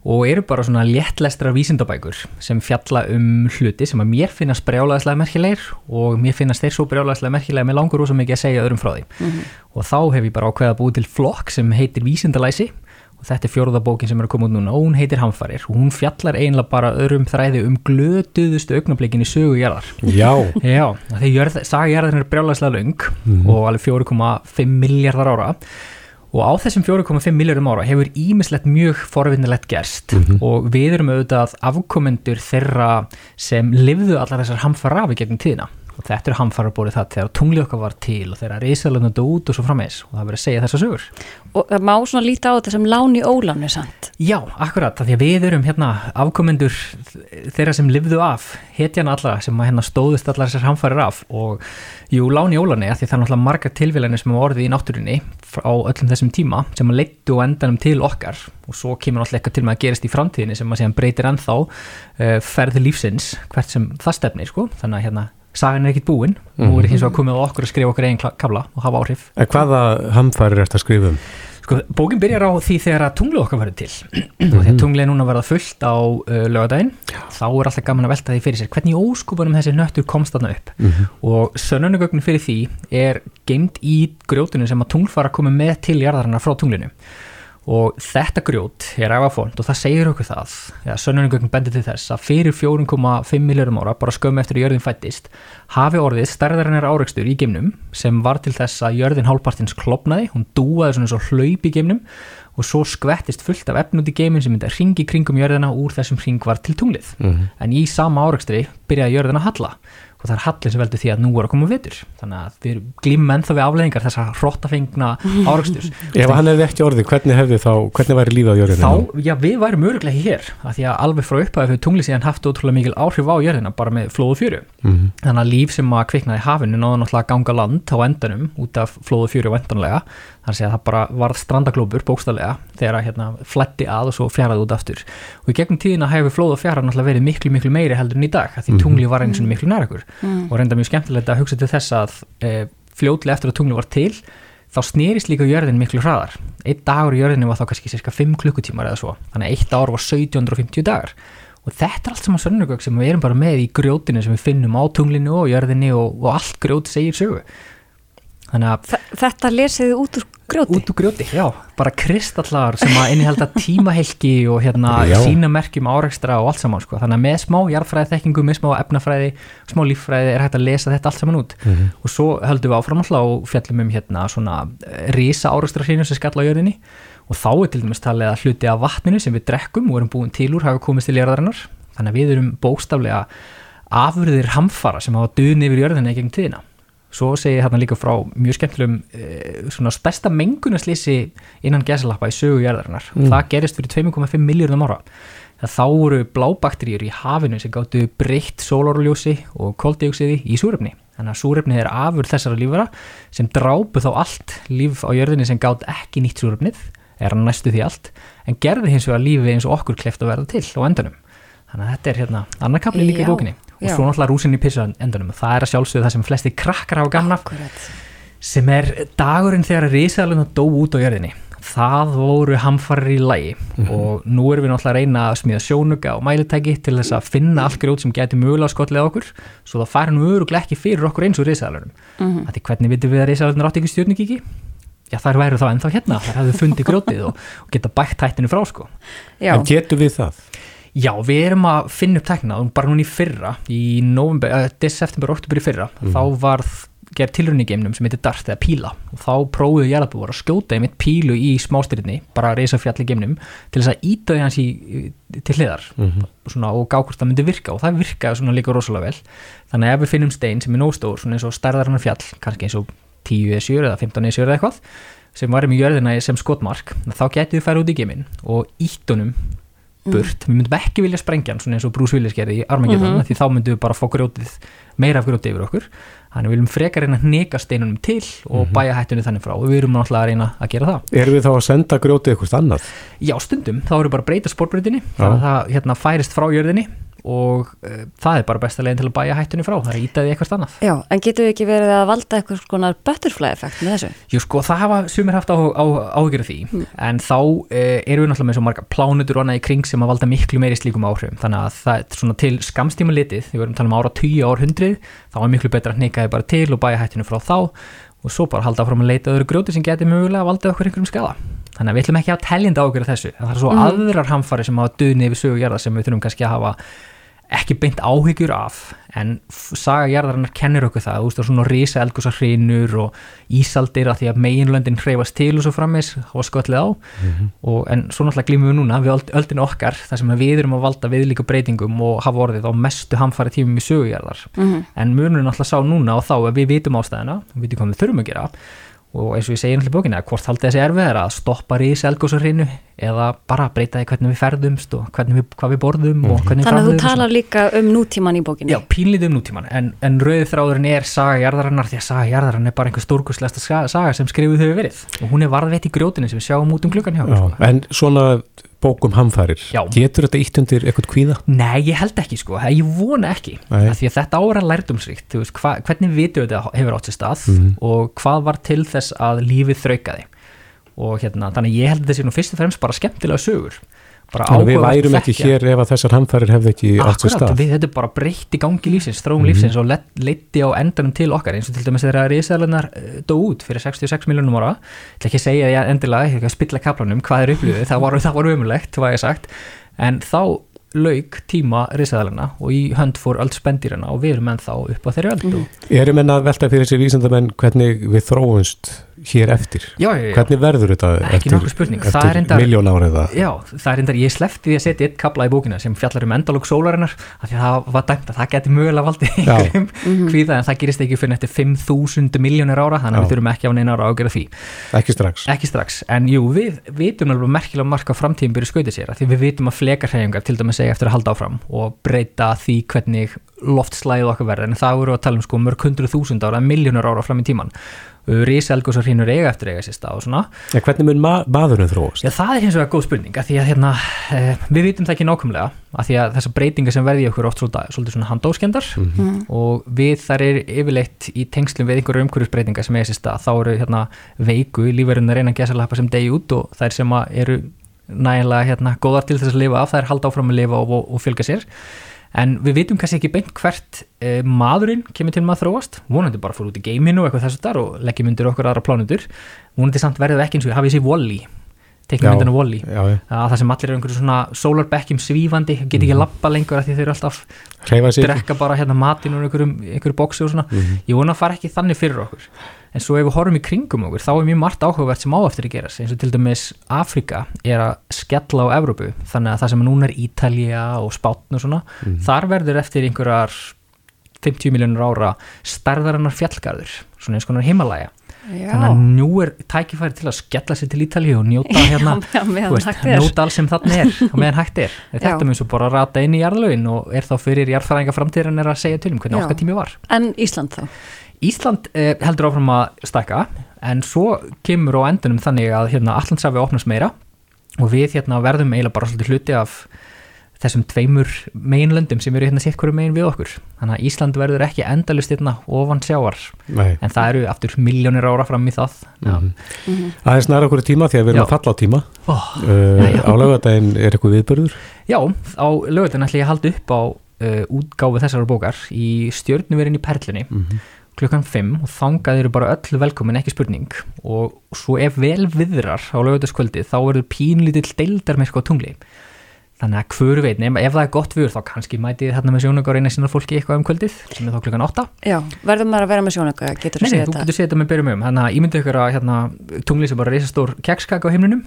og eru bara svona léttlestra vísindabækur sem fjalla um hluti sem að mér finnast brjálæðislega merkilegir og mér finnast þeir svo brjálæðislega merkilegir með langur og svo mikið að segja öðrum frá því mm -hmm. og þá hef ég bara ákveða búið til flokk sem heitir Vísindalæsi þetta er fjóruðabókin sem er að koma út núna og hún heitir Hamfarir. Og hún fjallar einlega bara öðrum þræði um glötuðustu augnablikin í sögujarðar Já, Já, þegar sagjarðin er brjálæðislega löng mm -hmm. og alveg 4,5 miljardar ára. Og á þessum 4,5 miljórum ára hefur ímislegt mjög forvinnilegt gerst. Mm -hmm. og við erum auðvitað afkomendur þeirra sem livðu allar þessar hamfarafi gegnum tíðina og þetta er hamfara búið það þegar tunglið okkar var til og þegar reysalunum dó út og svo frammeins og það verið að segja þessa sögur Og það má svona líta á þetta sem láni óláni sant? Já, akkurat, því að við erum hérna afkomendur þeirra sem livðu af hetjana allara sem hérna stóðust allar þessar hamfarir af og jú, láni óláni því það er náttúrulega margar tilvílanir sem hafa orðið í náttúrunni á öllum þessum tíma sem að leittu og endanum til okkar og svo kemur alltaf eitthvað til með að gerist í framtíðinni sem að breytir ennþá uh, ferði lífsins hvert sem það stefnir sko. þannig að hérna sagan er ekkit búin mm -hmm. og er hins vegar komið á okkur að skrifa okkur einn kabla og hafa áhrif. En hvaða hamfærir er þetta að skrifa um? Sko, bókin byrjar á því þegar að tunglu okkar verður til mm -hmm. og þegar tungli er núna verða fullt á uh, lögadaginn, þá er alltaf gaman að velta því fyrir sér hvernig óskupunum þessi nöttur komst þarna upp mm -hmm. og sönnunugögnin fyrir því er geimt í grjótunum sem að tungl fara að koma með til jarðarana frá tunglinu og þetta grjót er ægafónd og það segir okkur það ja, sönnuningögn bendir til þess að fyrir 4,5 miljórum ára bara skömmu eftir að jörðin fættist hafi orðið stærðarinnar áreikstur í geimnum sem var til þess að jörðin hálfpartins klopnaði, hún dúaði svona svo hlaup í geimnum og svo skvettist fullt af efn út í geimin sem myndi að ringi kringum jörðina úr þessum ring var til tunglið. Mm -hmm. en í sama áreikstri byrjaði jörðin að halla og það er hallin sem veldur því að nú er að koma vitur þannig að við glímum ennþá við afleðingar þess *laughs* að hróttafengna áraugsturs Ef hann hefði ekki orðið, hvernig hefði þá hvernig væri lífið á jörðinu? Þá, já, við væri mörgulegi hér, að því að alveg frá upphæðu fyrir tunglið síðan haft ótrúlega mikil áhrif á jörðina bara með flóðu fjöru mm -hmm. þannig að líf sem að kviknaði hafinu náðu náttúrulega að ganga land á endanum út af flóðu fjöru vendanlega þannig að það bara varð strandaglópur bókstallega þegar að hérna fletti að og svo fjaraði út aftur og í gegnum tíðina hefur flóð og fjara náttúrulega verið miklu miklu meiri heldur en í dag því mhm. tungli var eins og miklu nær okkur mm. og reynda mjög skemmtilegt að hugsa til þess að e, fljóðlega eftir að tungli var til þá snýrist líka jörðin miklu hraðar. Einn dagur í jörðinu var þá kannski cirka 5 klukkutímar eða svo. Þannig að eitt ár var 1750 dagar. Og þetta er allt saman sönnugögg sem við erum bara með í grjótinu sem við finnum á tunglinu og jörðinu og, og allt grjót segir sögu Þetta lesiði út úr grjóti? Út úr grjóti, já, bara kristallar sem að innihælda tímahelgi og hérna sína merkjum áreikstra og allt saman sko. þannig að með smá jarðfræði þekkingu, með smá efnafræði, smá líffræði er hægt að lesa þetta allt saman út mm -hmm. og svo höldum við áfram alltaf og fjallum um hérna svona eh, rísa áreikstra hreinu sem skall á jörðinni og þá er til dæmis talið að hluti af vatninu sem við drekkum og erum búin til úr hafa komist til jörðarinnar þannig að við erum bóstaflega afurðir hamfara sem hafa döðni yfir jörðinni gegn tíðina Svo segir hérna líka frá mjög skemmtilegum eh, svona stærsta mengunaslýsi innan gesalappa í sögugjörðarinnar. Mm. Það gerist fyrir 2,5 miljardum ára. Það þá voru blábakteríur í hafinu sem gáttu breytt sólorljósi og koldioksiði í súröfni. Þannig að súröfnið er afur þessara lífara sem drápu þá allt líf á jörðinni sem gátt ekki nýtt súröfnið, er hann næstu því allt, en gerði hins vegar lífi eins og okkur kleft að verða til á endanum. Þannig að þetta er hérna annar kapli líka í bókinni og svo náttúrulega rúsin í pissa endanum það er að sjálfsögðu það sem flesti krakkar hafa gamna sem er dagurinn þegar risaðaluna dó út á jörðinni það voru hamfarir í lægi mm -hmm. og nú erum við náttúrulega að reyna að smíða sjónuga og mælitæki til þess að finna allt grjót sem getur mögulega skotlega okkur svo það fær nú öruglega ekki fyrir okkur eins og risaðalunum mm -hmm. Því hvernig vitum við að risaðalunar átt ekki stjórnugíki? Já þær væru þá ennþá hérna, þær hafðu fundið grjótið og, og geta bætt hættinu frá sko Já. En getur við það? Já, við erum að finna upp tekna bara núna í fyrra, í november, uh, september, oktober í fyrra, mm. þá var gerð tilrunni í geimnum sem heitir Dart eða Píla og þá prófuðu jarðabúar að skjóta einmitt pílu í smástyrinni, bara að reysa fjall í geimnum til þess að því hans í, til hliðar mm -hmm. svona, og gá hvort það myndi virka og það virkaði líka rosalega vel þannig að ef við finnum stein sem er nóstór svona eins og stærðarinnar fjall, kannski eins og 10 eða 7 eða 15 eða 7 eða eitthvað sem varum í jörðina sem skotmark þá getur við færa út í geimin og ítunum burt, mm. við myndum ekki vilja sprengja hann svona eins og Bruce Willis gerði í Armageddon mm -hmm. því þá myndum við bara fá grjótið meira af grjótið yfir okkur þannig við viljum frekar reyna að neka steinunum til og mm -hmm. bæja hættunni þannig frá og við erum náttúrulega að reyna að gera það Erum við þá að senda grjótið eitthvað annað? Já, stundum, þá erum við bara að breyta spórbreytinni þannig að það hérna, færist frá jörðinni og uh, það er bara besta leginn til að bæja hættunni frá, það er ítaði eitthvað annað. Já, en getur við ekki verið að valda eitthvað svona butterfly effekt með þessu? Jú sko, það hafa sumir haft áhugir því, mm. en þá uh, eru við náttúrulega með svo marga plánutur og annað í kring sem að valda miklu meiri slíkum áhrifum, þannig að það er svona til skamstíma litið, við erum að tala um ára 10 ár hundrið, þá er miklu betra að neyka þið bara til og bæja hættunni frá þá og svo bara halda áfram að leita öðru grjóti sem getur mögulega að valda okkur einhverjum skada þannig að við ætlum ekki að teljenda ágjörða þessu en það er svo mm. aðrar hamfari sem hafa döðni yfir sögugjörða sem við þurfum kannski að hafa ekki beint áhyggjur af en saga jarðarinnar kennir okkur það þú veist það er svona risa elgusar hrinur og ísaldir að því að meginlöndin hreyfast til og svo framis, hafa sköllið á mm -hmm. og, en svo náttúrulega glímum við núna við öldinu okkar, þar sem við erum að valda við líka breytingum og hafa orðið á mestu hamfari tímum í sögujarðar mm -hmm. en munum við náttúrulega sá núna og þá að við vitum ástæðina, við vitum hvað við þurfum að gera og eins og ég segi náttúrulega bókina, hvort haldið þessi erfið er að stoppa í selgósarhinu eða bara breyta því hvernig við ferðumst og við, hvað við borðum mm. og hvernig. Þannig að þú talar líka um nútíman í bókinu. Já, pínlítið um nútíman, en, en rauðið þráðurinn er saga jarðarannar því að saga jarðarann er bara einhver stórkurslegasta saga sem skrifuð hefur verið og hún er varðveit í grjótinu sem við sjáum út um klukkan hjá. Já, sko. en svona bókum hamfærir, Já. getur þetta ítt undir eitthvað kvíða? Nei, ég held ekki sko, ég vona ekki, að því að þetta ára lærdumsrikt, veist, hva, hvernig vitum þetta hefur átt sér stað mm. og hvað var til þess að lífið þraukaði? Og hérna, þannig ég held þessi nú fyrst og fremst bara skemmtilega sögur við værum ekki hér ef að þessar hamfærir hefði ekki átt sér stað. Við þetta bara breytti gangi lífsins, þróum mm -hmm. lífsins og leiti á endanum til okkar eins og til dæmis þegar risaðlunar eh, dó út fyrir 66 miljónum ára, ég ætla ekki að segja ég endilega, ekki að spilla kaplanum hvað er upplýðið, það var, *laughs* var umulegt, hvað ég sagt, en þá laug tíma risaðalina og í hönd fór öll spendirina og við erum ennþá upp á þeirri öll. Mm. Erum enna velta fyrir þessi vísendamenn hvernig við þróumst hér eftir? Já, já, já. Hvernig verður þetta ekki eftir, eftir endar, miljón árið það? Já, það er endar, ég slefti því að setja eitt kabla í bókina sem fjallar um endalók sólarinnar af því að það var dæmt að það geti mögulega valdið einhverjum *laughs* mhm. hvíða en það gerist ekki fyrir nætti 5.000 miljónir ára þannig að við þurfum ekki á neina ára að ágjöra því Ekki strax Ekki strax, en jú, við vitum alveg merkilega marka framtíðin byrju skautið sér því við vitum að flekarhæfingar til dæmis segja eftir að halda áfram og breyta því hvernig loftslæðið okkar verður en það voru að tala um sko mörg hundru þúsund ára, miljónur ára fram í tíman riselgusar hínur eiga eftir eiga sér stað og svona. Ja, hvernig mun ma maðurinn þróast? Já, það er hins vegar góð spurning að því að hérna, eh, við vitum það ekki nákvæmlega að því að þessar breytingar sem verði okkur oft svolítið, svolítið svona handóskendar mm -hmm. og við þar er yfirleitt í tengslum við einhverju umhverjusbreytingar sem eiga sér stað þá eru hérna, veiku lífverðin að reyna að gesa lappa sem degi út og þær sem eru nægilega hérna, góðar til þess að lifa af, þær halda áfram að lifa og, og, og fylga sér en við vitum kannski ekki beint hvert e, maðurinn kemur til maður þróast. Vonandi bara fór út í geiminu og eitthvað þess að þar og leggjum undir okkur aðra plánutur vonandi samt verður ekki eins og hafið sér Wall-E teknum myndinu Wall-E. það sem allir eru einhverju svona solarbekkjum svífandi get ekki mm lappa lengur að því þau eru alltaf drekka bara hérna matin og einhverju, einhverju bóksi og svona. Mm -hmm. ég vona að fara ekki þannig fyrir okkur en svo ef við horfum í kringum okkur þá er mjög margt áhugavert sem áeftir að gera eins og til dæmis Afrika er að skella á Evrópu. Þannig að það sem núna er Ítalja og Spátn og svona mm. þar verður eftir einhverjar 50 miljónur ára stærðarannar fjallgarður svona eins konar Himalaya. Já. þannig að nú er tækifæri til að skella sér til Ítali og njóta hérna *laughs* Já, veist, njóta alls sem þannig er og meðan hægt er. *laughs* Þetta mjög svo bara að rata inn í jarðlögin og er þá fyrir jarðfæringa framtíðan er að segja til um hvernig okkar tími var. En Ísland þá? Ísland eh, heldur áfram að stækka en svo kemur á endunum þannig að hérna, Allandsafi opnast meira og við hérna, verðum eiginlega bara svolítið hluti af þessum tveimur meginlöndum sem eru hérna sitt hverju megin við okkur þannig að Ísland verður ekki endalust hérna ofan sjáar Nei. en það eru aftur miljónir ára fram í það mm -hmm. mm -hmm. Það er snæra okkur tíma því að við erum Já. að falla á tíma oh. uh, á lögadaginn er eitthvað viðbörður? Já, á lögadaginn ætlum ég að halda upp á uh, útgáfu þessari bókar í stjórnuverin í Perlunni mm -hmm klukkan 5 og þangað eru bara öll velkomin ekki spurning. Og svo ef vel viðrar á lögutaskvöldi þá eru pínlítill deildarmerk á tungli. Þannig að hverju veit, nefn ef það er gott viður þá kannski mæti þarna með sjónöku og reyna sína fólki eitthvað um kvöldið sem er þá klukkan 8 Já, verður maður að vera með sjónöku, getur þú séð þetta? Nei, þú getur séð þetta með byrjum um, þannig að ég myndi ykkur að hérna, tungli sem bara reysastór kekskaka á himnunum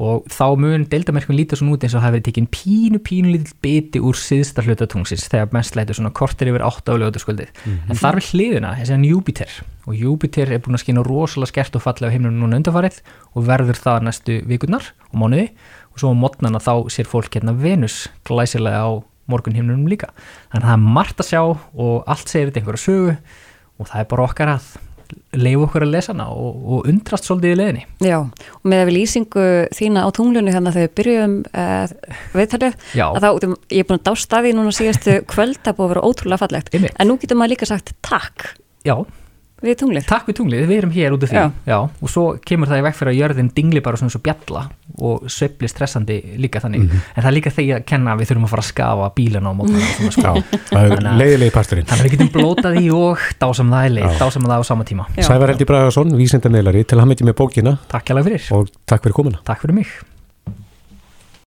og þá mun deildamerkjum lítið svona út eins og það hefur verið tekinn pínu pínu lítill biti úr síðsta hlutatungsins þegar mest lætur svona kortir yfir 8 á lögutasköldið mm -hmm. en þar við hliðina er séðan Júpiter og Júpiter er búin að skýna rosalega skert og falla á heimlunum núna undarfarið og verður það næstu vikurnar og mánuði. Og svo á mótnana þá sér fólk hérna Venus glæsilega á morgun heimlunum líka. Þannig að það er margt að sjá og allt segir þetta einhverja sögu og það er bara okkar að leifu okkur að lesa hana og, og undrast svolítið í leðinni. Já, og með að við lýsingu þína á tunglunni þannig að þau byrjuðum uh, viðtalið, að þá, ég er búin að dásta því núna síðastu *laughs* kvöld, það búið að vera ótrúlega fallegt, en nú getur maður líka sagt takk. Já, Við tunglið. Takk við tunglið, við erum hér út af því. Já. Já. Og svo kemur það í vekk fyrir að jörðin dingli bara svona svo bjalla og söfli stressandi líka þannig. Mhm. En það er líka þegar að kenna að við þurfum að fara að skafa bílana á mótana og svona sko. Já, það er leiðilegi parturinn. Þannig að við getum blótað í og dásam það er leið, dásam það á sama tíma. Sævar Helgi Bragarsson, vísindamilari, til að hafa með bókina. Takk hjá fyrir. Og takk fyrir komuna. Takk fyrir mig.